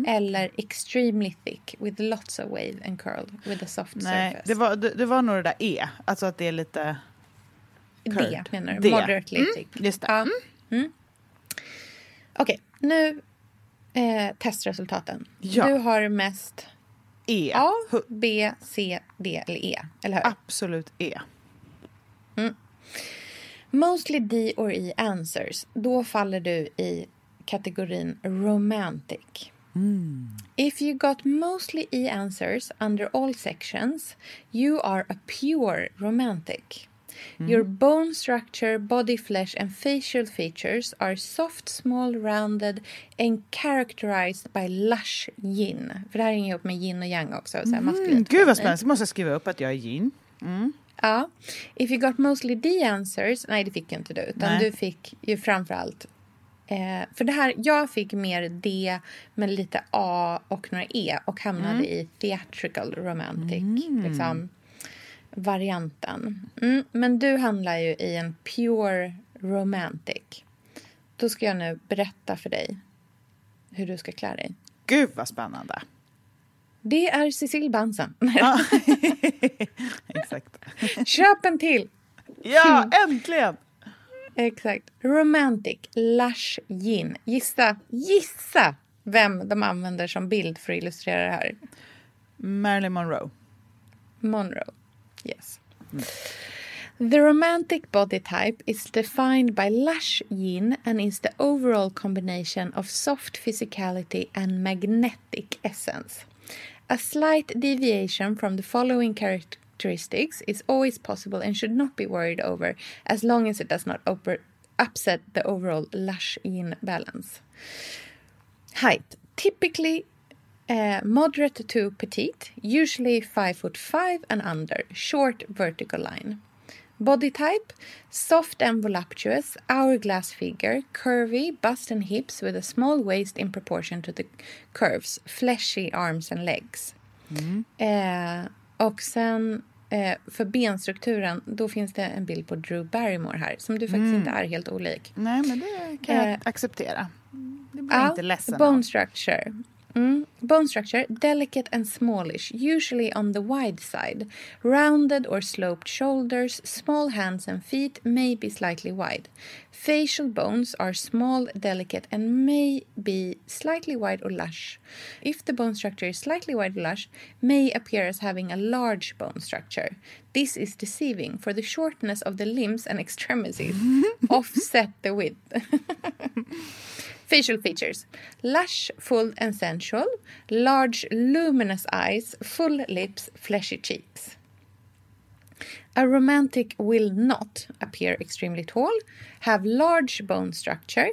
Eller extremely thick with lots of wave and curl with a soft Nej. surface. Det, var, det, det var nog det där E. Alltså att det är lite... D curled. menar du? Moderately thick. Just det. Ja. Mm. Okej, nu eh, testresultaten. Ja. Du har mest E. A, B, C, D eller E. Eller hur? Absolut E. Mostly D or E answers. Då faller du i kategorin romantic. If you got mostly E answers under all sections, you are a pure romantic. Your bone structure, body flesh, and facial features are soft, small, rounded, and characterized by lush yin. För det här hänger ihop med yin och yang också. Så här Mm, gud vad spännande. Så måste jag skriva upp att jag är yin. Ja. If you got mostly D answers, nej det fick ju inte du, utan Nej. du fick ju framförallt eh, för det här, jag fick mer D med lite A och några E och hamnade i theatrical romantic liksom, varianten. Mm, men du handlar ju i en pure romantic. Då ska jag nu berätta för dig hur du ska klä dig. Gud vad spännande. Det är Cecil Bansen. [LAUGHS] [LAUGHS] Exakt. Köp en till! Ja, äntligen! Exakt. Romantic, lush, gin. Gissa, gissa vem de använder som bild för att illustrera det här. Marilyn Monroe. Monroe. Yes. The romantic body type is defined by lush yin and is the overall combination of soft physicality and magnetic essence. A slight deviation from the following characteristics is always possible and should not be worried over as long as it does not upset the overall lush yin balance. Height typically uh, moderate to petite, usually five foot five and under, short vertical line. Body type soft and voluptuous, hourglass figure, curvy, bust and hips with a small waist in proportion to the curves, fleshy arms and legs. Eh, och sen eh, för benstrukturen, då finns det en bild på Drew Barrymore här som du faktiskt inte är helt olik. Nej, men det kan jag Eh, acceptera. Det blir jag inte ledsen bone structure. Mm. Bone structure, delicate and smallish, usually on the wide side. Rounded or sloped shoulders, small hands and feet may be slightly wide. Facial bones are small, delicate, and may be slightly wide or lush. If the bone structure is slightly wide or lush, may appear as having a large bone structure. This is deceiving, for the shortness of the limbs and extremities [LAUGHS] offset the width. [LAUGHS] Facial features. Lush, full and sensual. Large luminous eyes. Full lips. Fleshy cheeks. A romantic will not appear extremely tall, have large bone structure,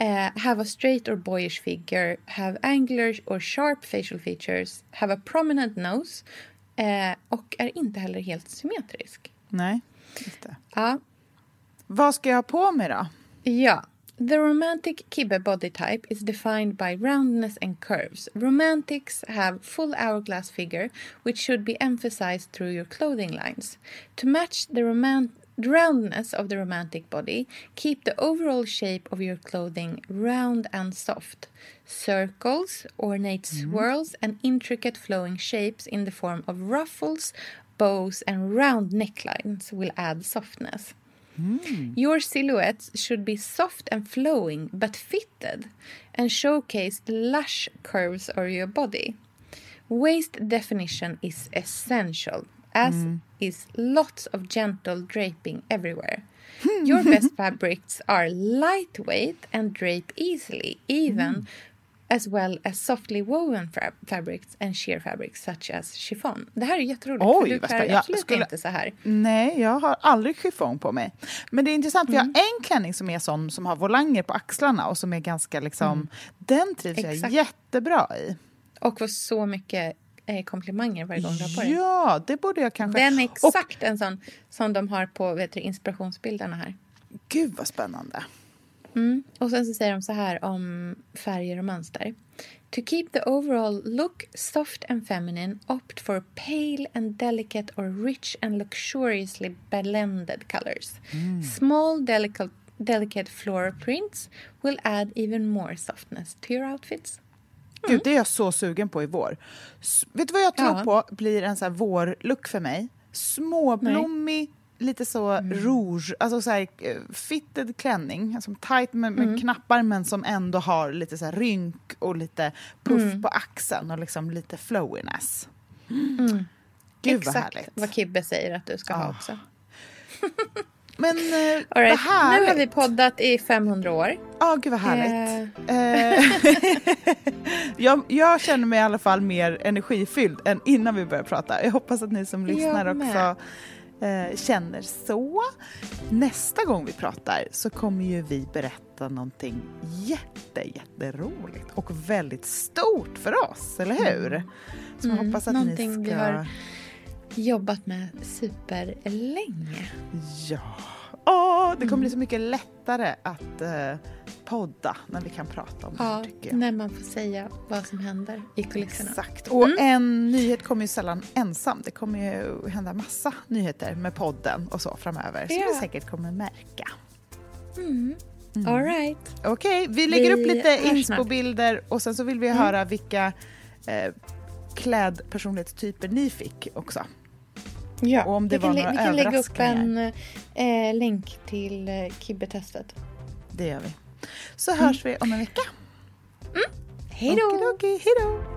uh, have a straight or boyish figure, have angular or sharp facial features, have a prominent nose eh, och är inte heller helt symmetrisk. Nej, just det. Ja, Vad ska jag ha på mig då? Ja. The romantic kibbe body type is defined by roundness and curves. Romantics have full hourglass figure, which should be emphasized through your clothing lines. To match the roman- the roundness of the romantic body, keep the overall shape of your clothing round and soft. Circles, ornate mm-hmm. swirls, and intricate flowing shapes in the form of ruffles, bows, and round necklines will add softness. Hmm. Your silhouettes should be soft and flowing but fitted and showcase the lush curves of your body. Waist definition is essential, as hmm. is lots of gentle draping everywhere. Hmm. Your best [LAUGHS] fabrics are lightweight and drape easily, even as well as softly woven fa- fabrics and sheer fabrics such as chiffon. Det här är jätteroligt, Oj, för du klär. Jag absolut skulle- inte så här. Nej, jag har aldrig chiffong på mig. Men det är intressant, för jag har en klänning som är sån som har volanger på axlarna och som är ganska liksom... Den trivs jag Exakt. jättebra i. Och får så mycket eh, komplimanger varje gång du har på dig. Ja, det borde jag kanske... Den är Och, exakt en sån som de har på vet du, inspirationsbilderna här. gud vad spännande. Mm. Och sen så säger de så här om färger och mönster. To keep the overall look soft and feminine, opt for pale and delicate or rich and luxuriously blended colors. Small, delicate, delicate floral prints will add even more softness to your outfits. Gud, det är jag så sugen på i vår. S- vet du vad jag tror Ja. på blir en sån här vårlook för mig? Småblommig, lite så Mm. rouge, alltså så här eh, fitted klänning, alltså tight med, med Mm. knappar men som ändå har lite så här rynk och lite puff Mm. på axeln och liksom lite flowiness. Gud vad Exakt härligt. vad Kibbe säger att du ska ha Ah. också. [LAUGHS] Men eh, All right. vad härligt. Nu har vi poddat i 500 år. Ja, gud vad härligt. Eh, Eh, [LAUGHS] jag, jag känner mig i alla fall mer energifylld än innan vi började prata. Jag hoppas att ni som lyssnar också eh, känner så. Nästa gång vi pratar så kommer ju vi berätta någonting jätte, jätteroligt och väldigt stort för oss, eller hur? Så jag Mm, hoppas att någonting ni vi ska... har- Jobbat med superlänge. Ja. Åh, det kommer Mm. bli så mycket lättare att eh, podda när vi kan prata om det här, tycker jag. när man får säga vad som händer i kulisserna. Exakt. Och Mm. en nyhet kommer ju sällan ensam. Det kommer ju hända massa nyheter med podden och så framöver som Ja. vi säkert kommer märka. Mm. All right. Okej, vi lägger upp Vi lite hörs snart. inspo-bilder och sen så vill vi höra vilka eh, klädpersonlighetstyper ni fick också. Ja, Och om det vi kan, var lä- några vi kan lägga upp en eh, länk till eh, Kibbe-testet. Det gör vi. Så hörs vi om en vecka. Hej då! Okidoki, hej då!